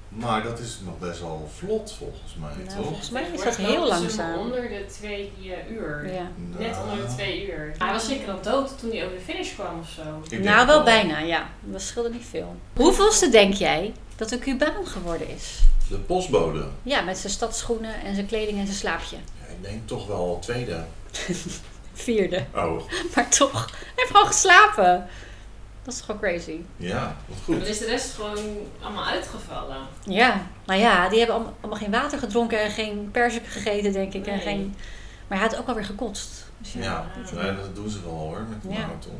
Maar dat is nog best wel vlot volgens mij, Nou, toch? volgens mij is dat heel langzaam. Onder de twee uur. Ja. Net Nou, onder de twee uur. Hij was zeker al dood toen hij over de finish kwam of zo. Nou, wel bijna, ja. Dat scheelde niet veel. Hoeveelste denk jij dat een Cubaan geworden is? De postbode. Ja, met zijn stadsschoenen en zijn kleding en zijn slaapje. Ja, ik denk toch wel tweede. Vierde. Oh, Maar toch, hij heeft gewoon geslapen. Dat is gewoon crazy. ja, wat Dan goed. is de rest gewoon allemaal uitgevallen. Ja, nou ja, die hebben allemaal, allemaal geen water gedronken en geen perzik gegeten, denk ik. En geen... Maar hij had ook alweer gekotst. Dus ja, Ja, dat- nee, dat doen ze wel hoor, met de Ja. marathon.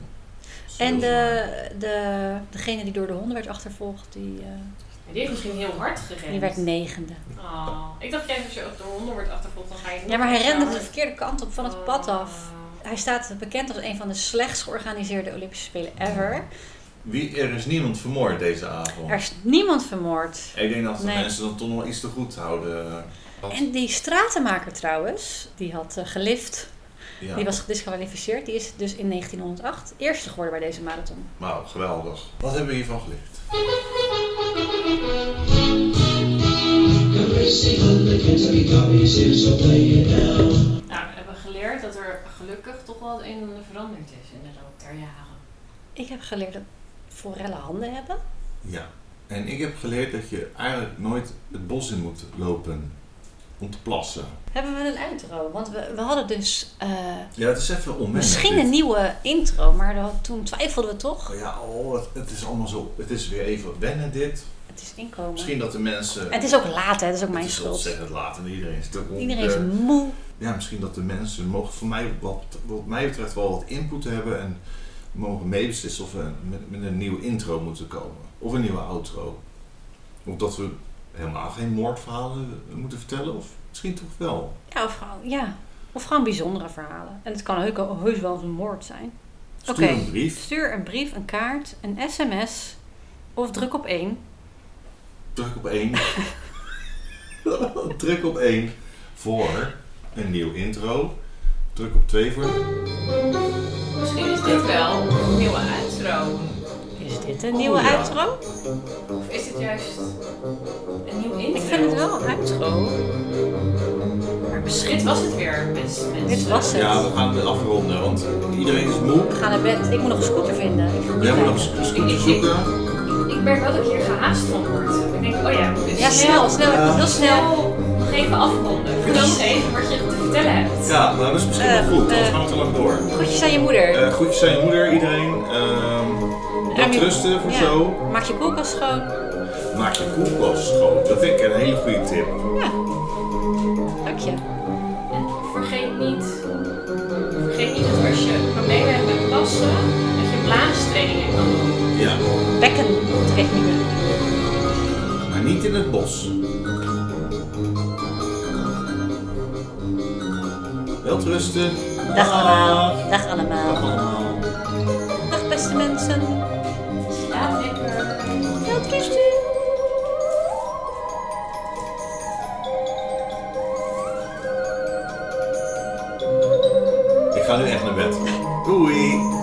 En de, de, degene die door de honden werd achtervolgd, die, eh, Die heeft misschien heel hard gerend. die werd negende. Oh. Ik dacht juist als je ook door honden wordt achtervolgd, dan ga je Ja, maar hij rende de verkeerde kant op van het pad af. Hij staat bekend als een van de slechtst georganiseerde Olympische Spelen ever. Wie, er is niemand vermoord deze avond. Er is niemand vermoord. Ik denk dat de Nee. mensen dan toch nog iets te goed houden. En die stratenmaker trouwens, die had eh, gelift, ja. die was gedisqualificeerd. Die is dus in 1908 eerste geworden bij deze marathon. Nou, geweldig. Wat hebben we hiervan geleerd? Nou, we hebben geleerd dat er gelukkig toch wel het een en ander veranderd is in de loop der jaren. Ik heb geleerd dat forellen handen hebben. Ja. En ik heb geleerd dat je eigenlijk nooit het bos in moet lopen om te plassen. Hebben we een outro? Want we, we hadden dus eh, Ja, het is even onwennig. misschien dit. een nieuwe intro, maar dat- toen twijfelden we toch. Oh Ja, oh, het, het is allemaal zo. Het is weer even wennen dit. Het is inkomen. Misschien dat de mensen. En het is ook laat, hè? Het is ook mijn het is schuld. ontzettend laat en iedereen is Iedereen is moe. Ja, misschien dat de mensen mogen voor mij, wat, wat mij betreft, wel wat input hebben en mogen meebeslissen of we met, met een nieuwe intro moeten komen. Of een nieuwe outro. Of dat we helemaal geen moordverhalen moeten vertellen, of misschien toch wel. Ja, of gewoon, ja. of gewoon bijzondere verhalen. En het kan heus- heus wel eens een moord zijn. Stuur een brief, Stuur een brief, een kaart, een sms of druk op één. druk op één. druk op één voor een nieuw intro. Druk op twee voor. Misschien is dit wel dit een nieuwe Oh, ja. outro? Of is het juist een nieuw intro? Ik vind het wel een outro. Maar misschien... Dit was het weer, mensen. Dit was het. Ja, we gaan het afronden, want iedereen is moe. We gaan naar bed. Ik moet nog een scooter vinden. Jij moet nog een scooter zoeken. Ik merk wel dat ik hier gehaast van word. Ik denk, oh ja, Ja, snel, snel, Ja. heel snel. Nog even afronden. Vertel nog even wat je te vertellen hebt. Ja, nou dat is misschien Eh, wel goed, anders eh. gaan we te lang door. Groetjes aan je moeder. Eh groetjes aan je moeder, iedereen. Ehm En Laat je- rusten voor Ja. zo. Maak je koelkast schoon. Maak je koelkast schoon. Dat vind ik een hele goede tip. Ja. Dank je. En vergeet niet, vergeet niet dat als je problemen hebt met plassen, dat je blaastrainingen kan doen. Ja, Bekkentechnieken. maar niet in het bos. Welterusten. Dag allemaal. Dag Dag allemaal. allemaal. Dag beste mensen. Slaap lekker. Welterusten. Ik ga nu echt naar bed. Doei.